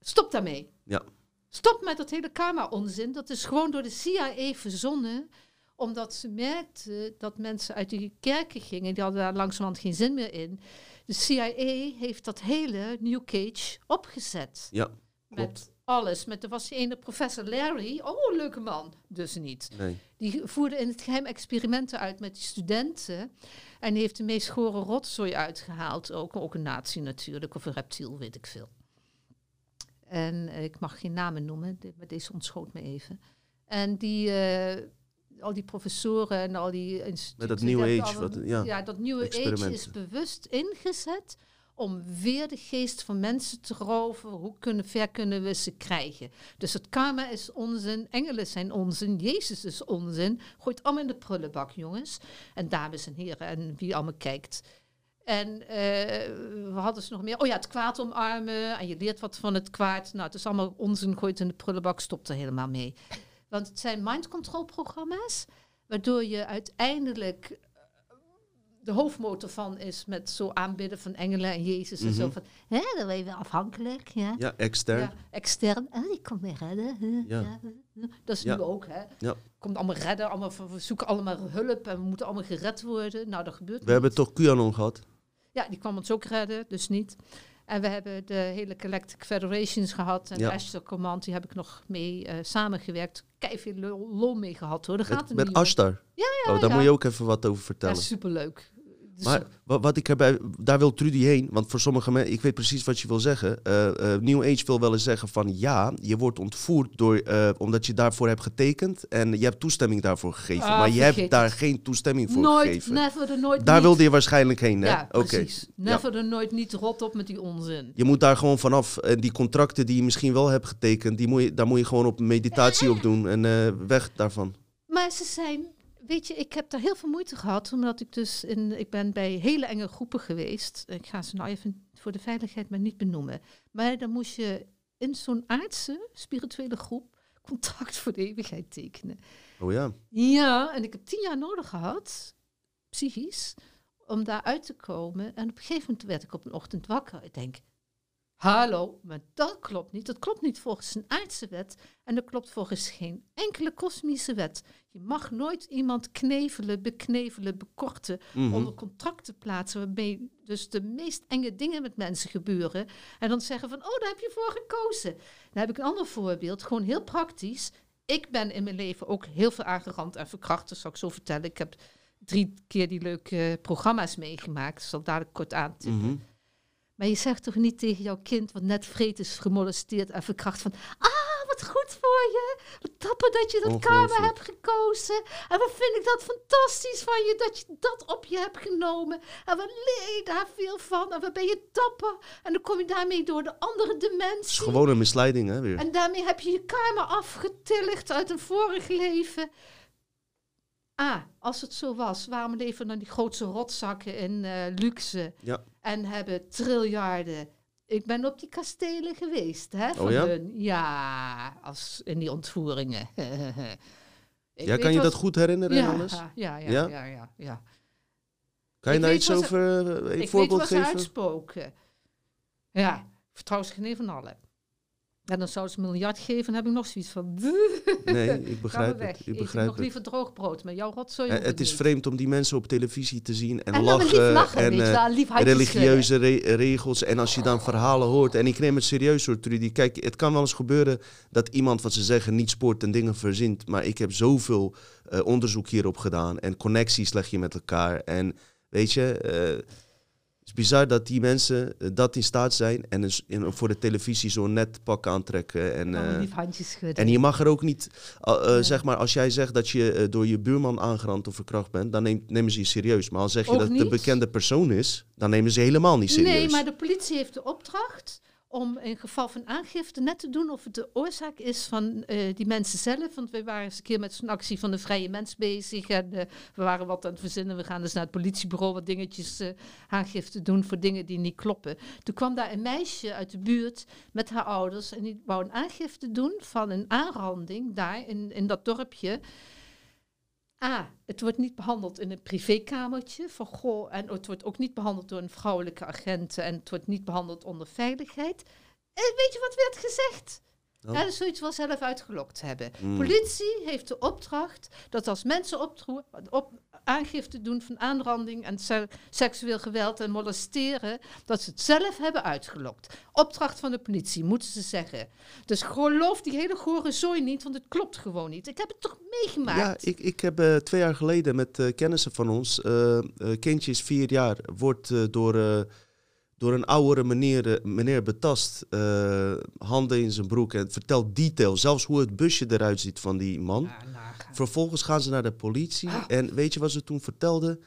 Stop daarmee. Ja. Stop met dat hele karma-onzin. Dat is gewoon door de CIA verzonnen. Omdat ze merkten dat mensen uit die kerken gingen. Die hadden daar langzamerhand geen zin meer in. De CIA heeft dat hele New Cage opgezet. ja, Met klopt. Alles. Met, er was die ene professor Larry. Oh, leuke man. Dus niet. Nee. Die voerde in het geheim experimenten uit met die studenten. En die heeft de meest gore rotzooi uitgehaald. Ook, ook een nazi natuurlijk, of een reptiel, weet ik veel. En eh, ik mag geen namen noemen, maar deze ontschoot me even. En die, eh, al die professoren en al die instituten... Met dat New hebben Age, wat- ja, ja, dat New Age is bewust ingezet om weer de geest van mensen te roven. Hoe kunnen, ver kunnen we ze krijgen? Dus het karma is onzin, engelen zijn onzin, Jezus is onzin. Gooit allemaal in de prullenbak, jongens. En dames en heren, en wie allemaal kijkt. En eh, we hadden ze nog meer. Oh ja, het kwaad omarmen. En je leert wat van het kwaad. Nou, het is allemaal onzin. Gooit in de prullenbak, stopt er helemaal mee. Want het zijn mind control programma's. Waardoor je uiteindelijk de hoofdmotor van is met zo aanbidden van engelen en Jezus en zo Mhm. van, hè, dan ben je weer afhankelijk, ja. Ja, extern. Ja, extern. Oh, die komt me redden. Ja. ja. Dat is Ja. nu ook, hè. Ja. Komt allemaal redden, allemaal, we zoeken allemaal hulp en we moeten allemaal gered worden. Nou, dat gebeurt We hebben toch QAnon gehad? Ja, die kwam ons ook redden, dus niet. En we hebben de hele Galactic Federations gehad. En Ja. de Ashtar Command, die heb ik nog mee eh, samengewerkt. Kei veel lol, mee gehad hoor. Dat gaat Met, er met. Ashtar? Ja, ja, oh, daar ja. moet je ook even wat over Ja, vertellen. superleuk. Dus Maar wa- wat ik erbij, daar wil Trudy heen, want voor sommige mensen, ik weet precies wat je wil zeggen. Eh, New Age wil wel eens zeggen van ja, je wordt ontvoerd door, eh, omdat je daarvoor hebt getekend en je hebt toestemming daarvoor gegeven. Ah, maar je hebt daar geen toestemming voor nooit, gegeven. never er nooit daar niet. wilde je waarschijnlijk heen, hè? Ja, precies. Never er nooit niet rot op met die onzin. Je moet daar gewoon vanaf. En die contracten die je misschien wel hebt getekend, die moet je, daar moet je gewoon op meditatie op doen en weg daarvan. Maar ze zijn weet je, ik heb daar heel veel moeite gehad, omdat ik dus in, ik ben bij hele enge groepen geweest. Ik ga ze nou even voor de veiligheid maar niet benoemen. Maar dan moest je in zo'n aardse, spirituele groep contact voor de eeuwigheid tekenen. Oh ja. Ja, en ik heb tien jaar nodig gehad, psychisch, om daar uit te komen. En op een gegeven moment werd ik op een ochtend wakker. Ik denk, hallo, maar dat klopt niet. Dat klopt niet volgens een aardse wet. En dat klopt volgens geen enkele kosmische wet. Je mag nooit iemand knevelen, beknevelen, bekorten, Mhm. onder contract te plaatsen, waarmee dus de meest enge dingen met mensen gebeuren. En dan zeggen van, oh, daar heb je voor gekozen. Dan heb ik een ander voorbeeld, gewoon heel praktisch. Ik ben in mijn leven ook heel veel aangerand en verkracht, dat zal ik zo vertellen. Ik heb drie keer die leuke programma's meegemaakt, dat zal ik dadelijk kort aantippen. Mhm. Maar je zegt toch niet tegen jouw kind, wat net vreed is gemolesteerd en verkracht, van... Ah, wat goed voor je. Wat dapper dat je dat karma Ongelooflijk. hebt gekozen. En wat vind ik dat fantastisch van je, dat je dat op je hebt genomen. En wat leer je daar veel van. En wat ben je dapper. En dan kom je daarmee door de andere Het is dimensie. gewoon een misleiding, hè, weer. En daarmee heb je je karma afgetilligd uit een vorig leven. Ah, als het zo was, waarom leven dan die grootste rotzakken in eh, luxe Ja. En hebben triljarden? Ik ben op die kastelen geweest, hè? Van Oh ja? hun. Ja, als in die ontvoeringen. Ik Ja, weet kan je dat goed herinneren en ja, alles? Ja, ja, Ja? ja, ja, ja. Kan je Ik daar weet iets over, eh, een Ik weet voorbeeld wat ze geven? uitspoken. Ja, ik vertrouw ze geen een van allen. En dan zouden ze een miljard geven, dan heb ik nog zoiets van... Nee, ik begrijp het. Ik Eet begrijp nog het. liever droog brood, maar jouw rotzooi Eh, hoef ik het is niet. vreemd om die mensen op televisie te zien en, lachen. lachen, en je eh, handjes religieuze re- regels. En als je dan verhalen hoort. En ik neem het serieus hoor, Trudy. Kijk, het kan wel eens gebeuren dat iemand wat ze zeggen niet spoort en dingen verzint. Maar ik heb zoveel eh, onderzoek hierop gedaan. En connecties leg je met elkaar. En weet je, eh, bizar dat die mensen eh, dat in staat zijn. En dus in- voor de televisie zo'n net pak aantrekken. En, eh, lief handjes schudden. en je mag er ook niet, uh, uh, Ja. zeg maar, als jij zegt dat je eh, door je buurman aangerand of verkracht bent, dan nemen ze je serieus. Maar als zeg je dat het een bekende persoon is, dan nemen ze helemaal niet serieus. Nee, maar de politie heeft de opdracht om in geval van aangifte net te doen of het de oorzaak is van eh, die mensen zelf. Want we waren eens een keer met zo'n actie van de vrije mens bezig. En eh, we waren wat aan het verzinnen. We gaan dus naar het politiebureau wat dingetjes eh, aangifte doen voor dingen die niet kloppen. Toen kwam daar een meisje uit de buurt met haar ouders. En die wou een aangifte doen van een aanranding daar in, in dat dorpje. Ah, het wordt niet behandeld in een privékamertje van goh, en het wordt ook niet behandeld door een vrouwelijke agent en het wordt niet behandeld onder veiligheid. En weet je wat werd gezegd? Oh. Ja, dat is zoiets wel zelf uitgelokt hebben. Mm. Politie heeft de opdracht dat als mensen op, aangifte doen van aanranding en se- seksueel geweld en molesteren, dat ze het zelf hebben uitgelokt. Opdracht van de politie, moeten ze zeggen. Dus geloof die hele gore zooi niet, want het klopt gewoon niet. Ik heb het toch meegemaakt? Ja, ik, ik heb eh, twee jaar geleden met eh, kennissen van ons, eh, eh, kindje is vier jaar, wordt door, door een oudere meneer, eh, meneer betast, eh, handen in zijn broek en vertelt detail, zelfs hoe het busje eruit ziet van die man. Ja. Vervolgens gaan ze naar de politie Ah. en weet je wat ze toen vertelden?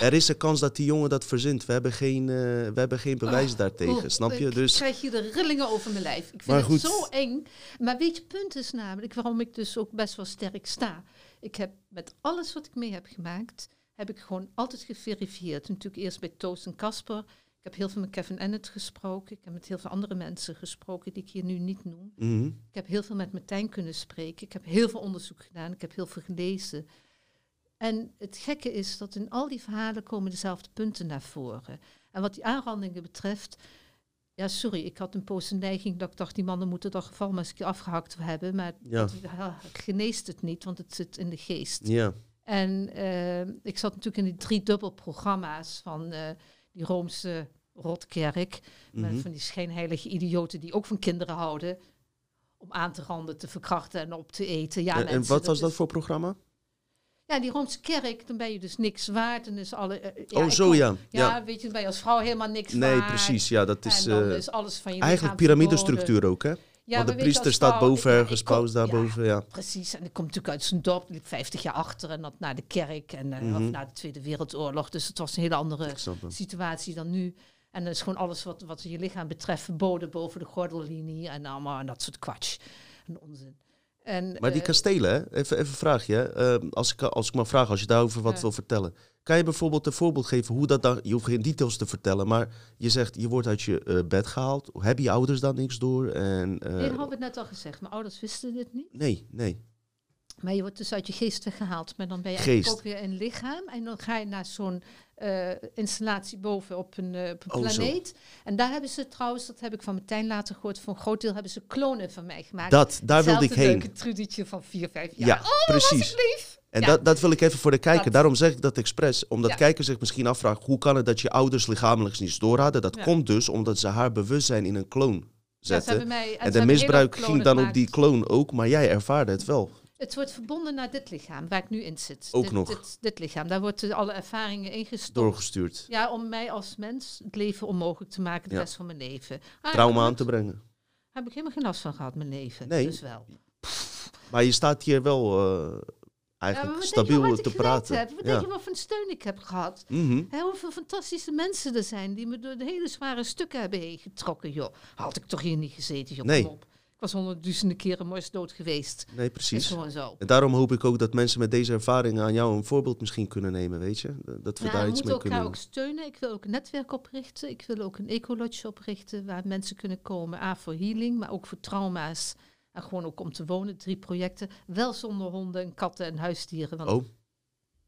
Er is een kans dat die jongen dat verzint. We hebben geen, eh, we hebben geen bewijs Ah, daartegen, oeh, snap je? Ik Dus krijg je de rillingen over mijn lijf. Ik vind het zo eng. Maar weet je, punt is namelijk waarom ik dus ook best wel sterk sta. Ik heb met alles wat ik mee heb gemaakt, heb ik gewoon altijd geverifieerd. Natuurlijk eerst bij Toos en Casper. Ik heb heel veel met Kevin Ennet gesproken. Ik heb met heel veel andere mensen gesproken die ik hier nu niet noem. mhm. Ik heb heel veel met Martijn kunnen spreken. Ik heb heel veel onderzoek gedaan. Ik heb heel veel gelezen. En het gekke is dat in al die verhalen komen dezelfde punten naar voren. En wat die aanrandingen betreft, ja, sorry, ik had een poos een neiging dat ik dacht, die mannen moeten dat geval maar eens een keer afgehakt hebben. Maar Ja. dat ja, geneest het niet, want het zit in de geest. ja. En eh, ik zat natuurlijk in die drie dubbel programma's van eh, die Roomse rotkerk. Met mhm. van die schijnheilige idioten die ook van kinderen houden. Om aan te randen, te verkrachten en op te eten. Ja, en, wat was dat voor programma? Ja, die Roomse kerk, dan ben je dus niks waard. En is alle, eh, ja, oh, zo ja. Ja, ja. weet je, dan ben je als vrouw helemaal niks Nee, waard. precies. Ja, dat is en dan eh, is alles van je eigenlijk piramidestructuur ook, hè? Ja, Want de priester staat boven ergens, paus daarboven, ja. Precies, en ik kom natuurlijk uit zo'n dorp, liep 50 jaar achter en dat naar de kerk en of naar de Tweede Wereldoorlog. Dus het was een hele andere situatie dan nu. En dat is gewoon alles wat, wat je lichaam betreft verboden boven de gordellinie en allemaal en dat soort kwatsch en onzin. En, Maar die eh, kastelen, hè? even, even een vraagje. hè. Ehm, als, ik, als ik maar vraag, als je daarover wat wil vertellen. Kan je bijvoorbeeld een voorbeeld geven hoe dat dan... Je hoeft geen details te vertellen, maar je zegt je wordt uit je eh, bed gehaald. Hebben je ouders daar niks door? En, eh, nee, dat hadden we net al gezegd. Mijn ouders wisten dit niet. nee, nee. Maar je wordt dus uit je geest weggehaald. Maar dan ben je Geest. eigenlijk ook weer een lichaam. En dan ga je naar zo'n eh, installatie boven op een, op een Oh, zo. planeet. En daar hebben ze trouwens, dat heb ik van Martijn later gehoord, voor een groot deel hebben ze klonen van mij gemaakt. Dat, daar wilde ik heen. leuke trudietje van vier, vijf jaar. Ja, oh, precies. was ik lief. En Ja. dat, dat wil ik even voor de kijker. Dat. Daarom zeg ik dat expres. Omdat Ja. kijkers zich misschien afvragen... hoe kan het dat je ouders lichamelijk niets door hadden? Dat Ja. komt dus omdat ze haar bewustzijn in een kloon zetten. mij, en de misbruik ging dan op die kloon ook. Maar jij ervaarde het wel. Het wordt verbonden naar dit lichaam, waar ik nu in zit. Ook dit, nog. Dit, dit lichaam, daar worden alle ervaringen ingestopt. Doorgestuurd. Ja, om mij als mens het leven onmogelijk te maken de rest van mijn leven. Ah, Trauma aan te brengen. Heb ik helemaal geen last van gehad, mijn leven. Nee. Dus wel. Maar je staat hier wel eh, eigenlijk hoe stabiel te praten. Heb? Wat Ja. denk je wat voor een steun ik heb gehad? Mhm. Hoeveel fantastische mensen er zijn die me door de hele zware stukken hebben heen getrokken. Joh, had ik toch hier niet gezeten, joh, Nee. op. Ik was honderdduizenden keren mooi dood geweest. Nee, precies. gewoon zo. En daarom hoop ik ook dat mensen met deze ervaringen aan jou een voorbeeld misschien kunnen nemen, weet je? Dat we Ja, daar we iets moeten mee elkaar kunnen ook steunen. Ik wil ook een netwerk oprichten. Ik wil ook een ecolodge oprichten waar mensen kunnen komen. A, voor healing, maar ook voor trauma's. En gewoon ook om te wonen. Drie projecten. Wel zonder honden en katten en huisdieren. Want Oh,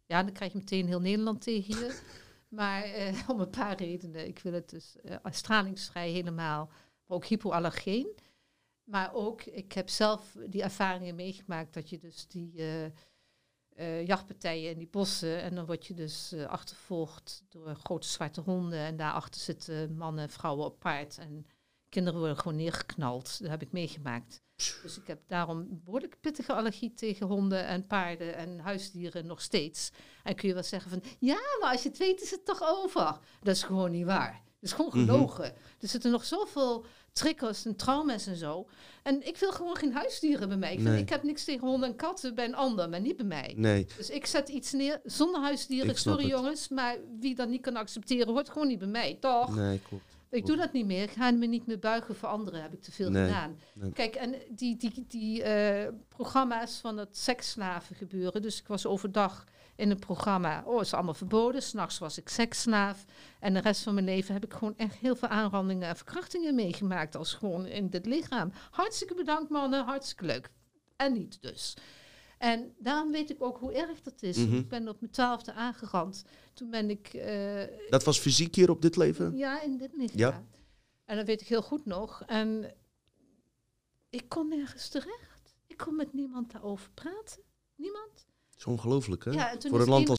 ja, dan krijg je meteen heel Nederland tegen je. maar eh, om een paar redenen. Ik wil het dus eh, stralingsvrij helemaal. Maar ook hypoallergeen. Maar ook, ik heb zelf die ervaringen meegemaakt dat je dus die eh, eh, jachtpartijen in die bossen en dan word je dus achtervolgd door grote zwarte honden en daarachter zitten mannen, vrouwen op paard en kinderen worden gewoon neergeknald. Dat heb ik meegemaakt. Dus ik heb daarom een behoorlijk pittige allergie tegen honden en paarden en huisdieren nog steeds. En kun je wel zeggen van, ja, maar als je het weet is het toch over. Dat is gewoon niet waar. Dat is gewoon Mhm. gelogen. Er zitten nog zoveel triggers en trauma's en zo. En ik wil gewoon geen huisdieren bij mij. Ik, vind, ik heb niks tegen honden en katten bij een ander, maar niet bij mij. nee. Dus ik zet iets neer zonder huisdieren. Ik Sorry jongens, maar wie dat niet kan accepteren, hoort gewoon niet bij mij, toch? Nee, klopt. Ik doe dat niet meer. Ik ga me niet meer buigen voor anderen. Heb ik te veel Nee, gedaan. nee. Kijk, en die, die, die eh, programma's van het seksslaven gebeuren. Dus ik was overdag in een programma. Oh, is allemaal verboden. S'nachts was ik seksslaaf. En de rest van mijn leven heb ik gewoon echt heel veel aanrandingen en verkrachtingen meegemaakt. Als gewoon in dit lichaam. Hartstikke bedankt, mannen. Hartstikke leuk. En niet dus. En daarom weet ik ook hoe erg dat is. Mhm. Ik ben op mijn twaalfde aangerand. Toen ben ik eh, Dat was fysiek hier op dit leven? ja, in dit lichaam. Ja. En dat weet ik heel goed nog. En ik kon nergens terecht. Ik kon met niemand daarover praten. Niemand. Dat is ongelooflijk, hè? Ja, en toen Voor een land één-